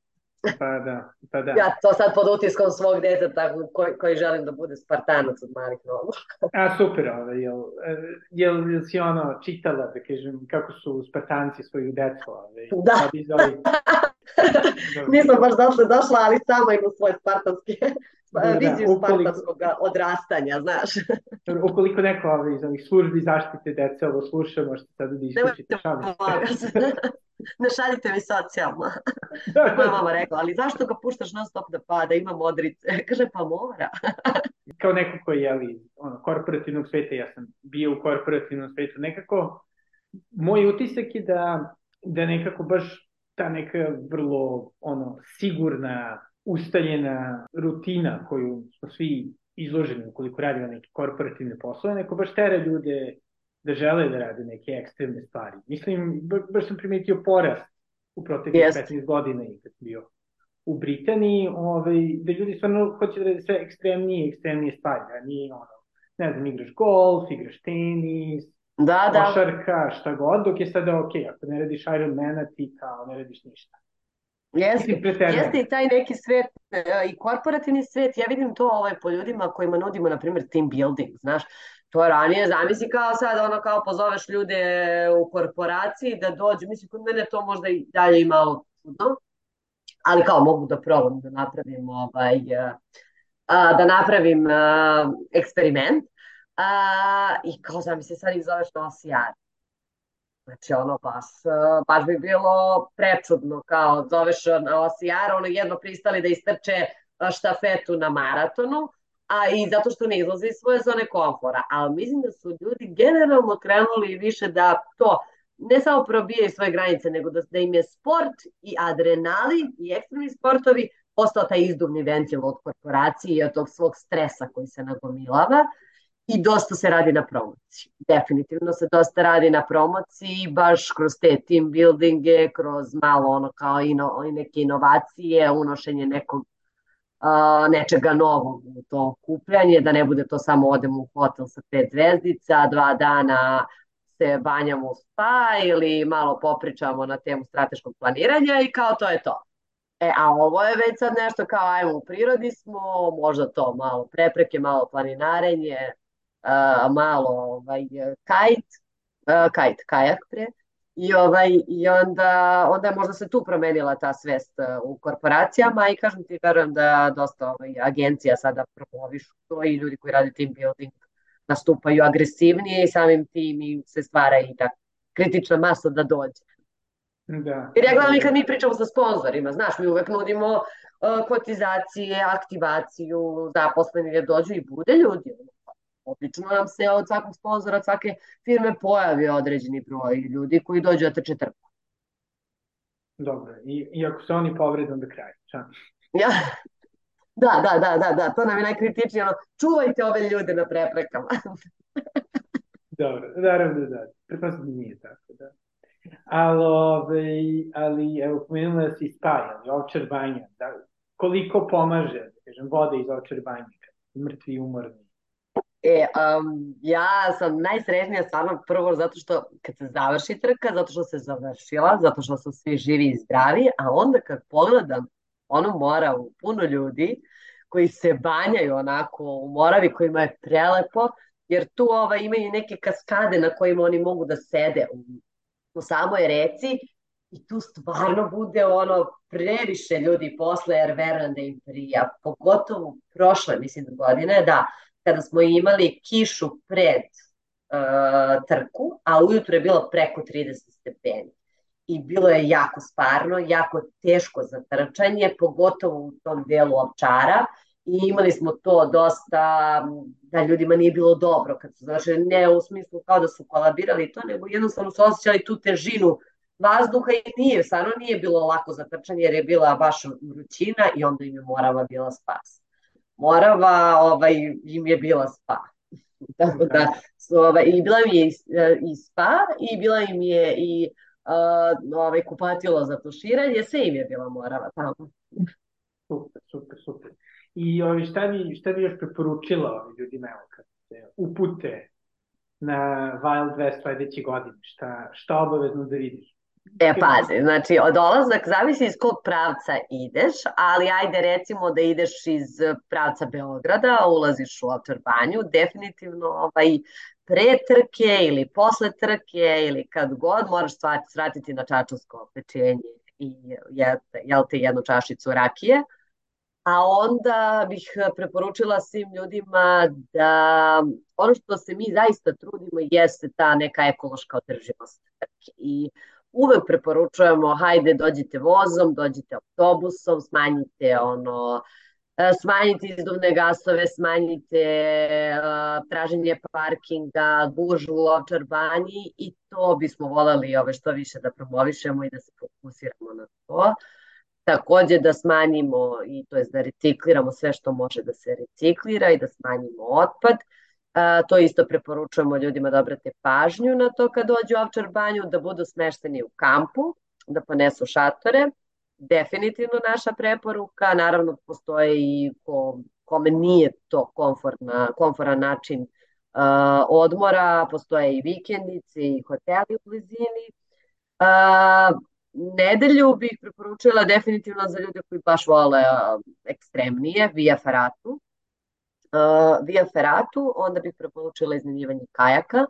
Pa da, pa da. Ja to sad pod utiskom svog deteta koji, koji želim da bude spartanac od malih nogu. A super, ove, jel, jel, jel si ono čitala, da kažem, kako su spartanci svoju decu? Ove, da. Nisam baš došla, došla, ali samo imam svoje spartanske da, da, viziju da, ukoliko, spartanskog odrastanja, znaš. ukoliko neko ove, iz ovih službi zaštite dece ovo sluša, možete sad da iskućite šalim. ne šaljite mi socijalno. Moja mama rekla, ali zašto ga puštaš non stop da pada, ima modrice? Kaže, pa mora. Kao neko koji je ali, ono, korporativnog sveta, ja sam bio u korporativnom svetu, nekako moj utisak je da, da nekako baš ta neka vrlo ono sigurna ustaljena rutina koju smo svi izloženi ukoliko radimo neke korporativne poslove, neko baš tera ljude da žele da rade neke ekstremne stvari. Mislim, baš sam primetio porast u proteklih yes. 15 godina i kad bio u Britaniji, ovaj, da ljudi stvarno hoće da rade sve ekstremnije i ekstremnije stvari, a nije ono, ne znam, igraš golf, igraš tenis, da, da. košarka, šta god, dok je sada ok, ako ne radiš Ironmana, ti kao ne radiš ništa. Jeste, jeste i taj neki svet e, i korporativni svet, ja vidim to ovaj, po ljudima kojima nudimo, na primjer, team building, znaš, to ranije, zamisli kao sad, ono kao pozoveš ljude u korporaciji da dođu, mislim, kod mene to možda i dalje i malo čudno, ali kao mogu da probam da napravim ovaj, e, da napravim eksperiment i kao zamisli sad ih zoveš OCR Znači, ono, baš, baš bi bilo prečudno, kao zoveš na OCR, ono, jedno pristali da istrče štafetu na maratonu, a i zato što ne izlazi iz svoje zone komfora. Ali mislim da su ljudi generalno krenuli više da to ne samo probijaju svoje granice, nego da, da im je sport i adrenalin i ekstremni sportovi postao taj izduvni ventil od korporacije i od tog svog stresa koji se nagomilava i dosta se radi na promociji. Definitivno se dosta radi na promociji, baš kroz te team buildinge, kroz malo ono kao ino, neke inovacije, unošenje nekog a, nečega novog u to kupljanje, da ne bude to samo odemo u hotel sa pet zvezdica, dva dana se banjamo u spa ili malo popričamo na temu strateškog planiranja i kao to je to. E, a ovo je već sad nešto kao ajmo u prirodi smo, možda to malo prepreke, malo planinarenje, malo ovaj, kajt, kajt, kajak pre, i, ovaj, i onda, onda možda se tu promenila ta svest u korporacijama i kažem ti, verujem da dosta ovaj, agencija sada promovišu to i ljudi koji rade team building nastupaju agresivnije i samim tim i se stvara i ta kritična masa da dođe. Da. Jer ja gledam i kad mi pričamo sa sponsorima, znaš, mi uvek nudimo uh, kotizacije, aktivaciju, zaposleni da dođu i bude ljudi obično nam se od svakog sponzora, od svake firme pojavi određeni broj ljudi koji dođu da trče trku. Dobro, i, i ako se oni povrede, onda kraj. Ja. Da, da, da, da, da, to nam je najkritičnije, ono, čuvajte ove ljude na preprekama. Dobro, naravno da, pretpostavljam da nije tako, da. Ali, ove, ali evo, pomenula si spaj, ali ovčar banja, da, koliko pomaže, da kažem, voda iz ovčar banja, mrtvi i umorni, E, um, ja sam najsrećnija stvarno prvo zato što kad se završi trka, zato što se završila, zato što su svi živi i zdravi, a onda kad pogledam ono mora u puno ljudi koji se banjaju onako u Moravi, kojima je prelepo, jer tu ovaj, imaju neke kaskade na kojima oni mogu da sede u, u samoj reci i tu stvarno bude ono previše ljudi posle, jer verujem da im prija, pogotovo prošle, mislim, godine, da, kada smo imali kišu pred uh, trku, a ujutro je bilo preko 30 stepeni. I bilo je jako sparno, jako teško za trčanje, pogotovo u tom delu ovčara. I imali smo to dosta, da ljudima nije bilo dobro kad su završili, ne u smislu kao da su kolabirali to, nego jednostavno su osjećali tu težinu vazduha i nije, stvarno nije bilo lako za trčanje jer je bila baš vrućina i onda im je morava bila spas. Morava ovaj, im je bila spa. Tako da, su, ovaj, i bila im je i, i spa i bila im je i uh, ovaj, kupatilo za tuširanje, sve im je bila Morava tamo. Super, super, super. I ovaj, šta, bi, šta bi još preporučila ovim ljudima, evo, kad se upute na Wild West sledeće godine? Šta, šta obavezno da vidiš? E, pazi, znači, dolazak zavisi iz kog pravca ideš, ali ajde recimo da ideš iz pravca Beograda, ulaziš u Ovčar banju, definitivno ovaj, pre trke ili posle trke ili kad god moraš svratiti na čačansko pečenje i jel te jednu čašicu rakije. A onda bih preporučila svim ljudima da ono što se mi zaista trudimo jeste ta neka ekološka održivost. I uvek preporučujemo, hajde dođite vozom, dođite autobusom, smanjite ono, e, smanjite izduvne gasove, smanjite uh, traženje parkinga, gužu Ovčar banji i to bismo voleli ove što više da promovišemo i da se fokusiramo na to. takođe da smanjimo i to je da recikliramo sve što može da se reciklira i da smanjimo otpad. A, to isto preporučujemo ljudima da obrate pažnju na to kad dođu u Ovčar banju, da budu smešteni u kampu, da ponesu šatore. Definitivno naša preporuka, naravno postoje i ko, kome nije to komfortna, komforan način uh, odmora, postoje i vikendice i hoteli u blizini. Uh, nedelju bih preporučila definitivno za ljude koji baš vole ekstremnije, Via Ferratu. Uh, Via Ferratu, onda bih preporučila iznenjivanje kajaka,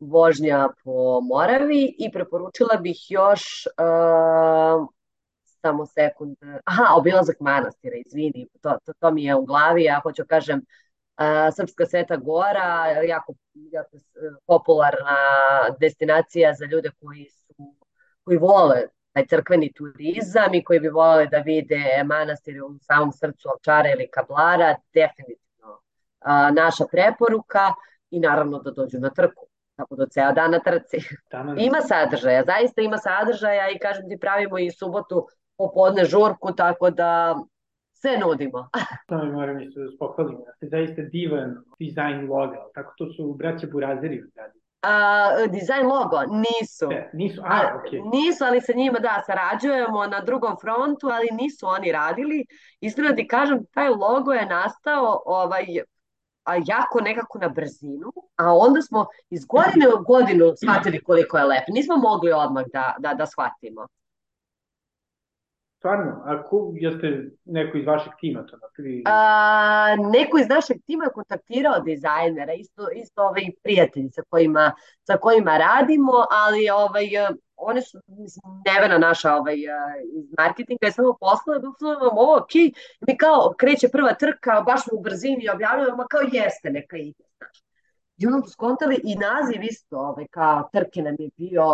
vožnja po Moravi i preporučila bih još uh, samo sekund, aha, obilazak manastira, izvini, to, to, to mi je u glavi, ja hoću da kažem uh, Srpska Sveta Gora, jako, jako popularna destinacija za ljude koji su, koji vole taj crkveni turizam i koji bi voleli da vide manastir u samom srcu Ovčara ili Kablara, definitivno uh, naša preporuka i naravno da dođu na trku tako da ceo dan na trci. Ima sadržaja, zaista ima sadržaja i kažem ti pravimo i subotu popodne žurku, tako da sve nudimo. Mi moram isto da spohvalim, da ste zaista divan dizajn loga, tako to su braće Burazeri uradili. A, dizajn logo nisu. Ne, nisu, a, ok. Nisu, ali sa njima da, sarađujemo na drugom frontu, ali nisu oni radili. Iskreno ti kažem, taj logo je nastao ovaj, a jako nekako na brzinu, a onda smo iz godine u godinu shvatili koliko je lep. Nismo mogli odmah da, da, da shvatimo. Stvarno, ko, jeste neko iz vašeg tima to napravili? A, neko iz našeg tima je kontaktirao dizajnera, isto, isto ovaj, prijatelji sa kojima, sa kojima radimo, ali ovaj, one su, mislim, Nevena naša ovaj, iz marketinga je samo poslala, da vam ovo, ok, mi kao kreće prva trka, baš u brzini objavljamo, ma kao jeste, neka ide, znaš. I onda su skontali i naziv isto, ovaj, kao trke nam je bio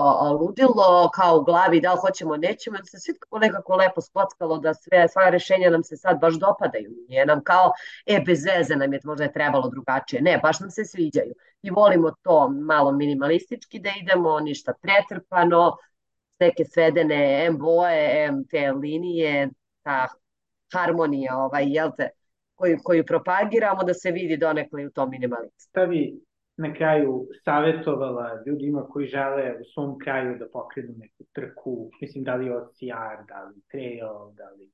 ludilo, kao u glavi da li hoćemo, nećemo, se sve tako nekako lepo spockalo da sve, sva rešenja nam se sad baš dopadaju. Nije nam kao, e, bez veze nam je možda je trebalo drugačije. Ne, baš nam se sviđaju. I volimo to malo minimalistički da idemo, ništa pretrpano, neke svedene M boje, M te linije, ta harmonija, ovaj, jel te, koju, koju propagiramo da se vidi donekle u tom minimalizmu. Stavi na kraju savjetovala ljudima koji žele u svom kraju da pokrenu neku trku, mislim da li OCR, da li trail, da li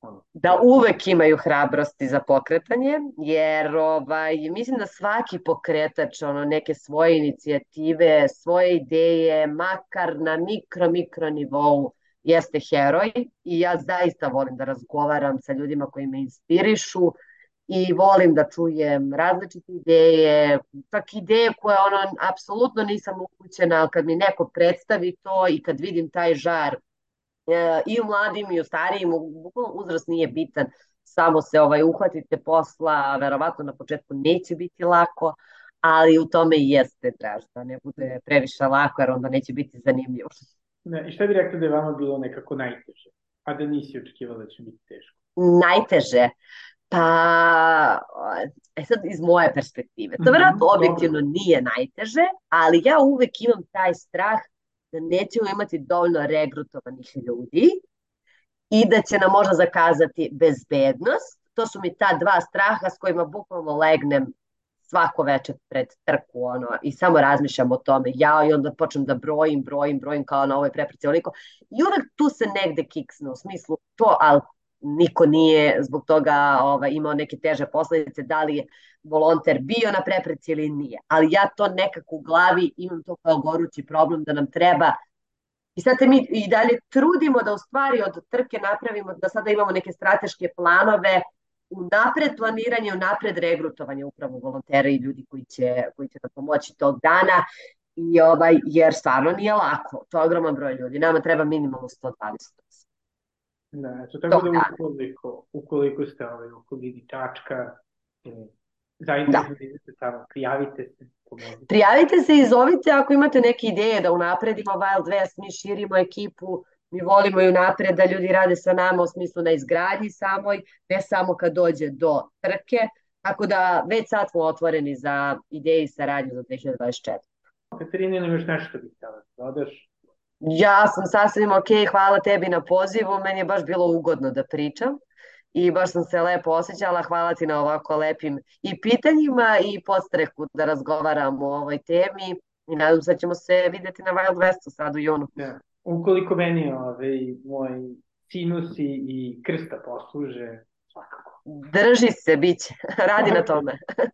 ono. Da uvek imaju hrabrosti za pokretanje, jer ovaj, mislim da svaki pokretač ono, neke svoje inicijative, svoje ideje, makar na mikro, mikro nivou, jeste heroj i ja zaista volim da razgovaram sa ljudima koji me inspirišu, i volim da čujem različite ideje, čak ideje koje ono, apsolutno nisam upućena, ali kad mi neko predstavi to i kad vidim taj žar e, i u mladim i u starijim, uzrast nije bitan, samo se ovaj uhvatite posla, verovatno na početku neće biti lako, ali u tome i jeste draž, da ne bude previše lako, jer onda neće biti zanimljivo. Ne, I šta bi rekla da je vama bilo nekako najteže, a da nisi očekivala da će biti teško? Najteže? Pa, e sad iz moje perspektive, to mhm, vjerojatno objektivno nije najteže, ali ja uvek imam taj strah da nećemo imati dovoljno regrutovanih ljudi i da će nam možda zakazati bezbednost. To su mi ta dva straha s kojima bukvalno legnem svako večer pred trku ono, i samo razmišljam o tome. Ja i onda počnem da brojim, brojim, brojim kao na ovoj prepreci oliko. I uvek tu se negde kiksne u smislu to, ali niko nije zbog toga ovaj, imao neke teže posledice, da li je volonter bio na prepreci ili nije. Ali ja to nekako u glavi imam to kao gorući problem da nam treba I sad mi i dalje trudimo da u stvari od trke napravimo, da sada imamo neke strateške planove u napred planiranje, u napred regrutovanje upravo volontera i ljudi koji će, koji će da pomoći tog dana. I ovaj, jer stvarno nije lako, to je ogroman broj ljudi. Nama treba minimalno 120 Da, eto, tako da ukoliko, ukoliko ste ovaj, oko ditačka, zainteresovani da. tamo, prijavite se. Pomozite. Prijavite se i zovite ako imate neke ideje da unapredimo Wild West, mi širimo ekipu, mi volimo i unapred da ljudi rade sa nama u smislu na izgradnji samoj, ne samo kad dođe do trke, tako da već sad smo otvoreni za ideje i saradnju za 2024. Katarina, još nešto bih htjela da dodaš? Ja sam sasvim ok, hvala tebi na pozivu, meni je baš bilo ugodno da pričam i baš sam se lepo osjećala, hvala ti na ovako lepim i pitanjima i podstreku da razgovaramo o ovoj temi i nadam se da ćemo se videti na Wild Westu sad u junu. Ja. Ukoliko meni ovaj, moj sinusi i krsta posluže, svakako. Drži se, bit će. Radi na tome.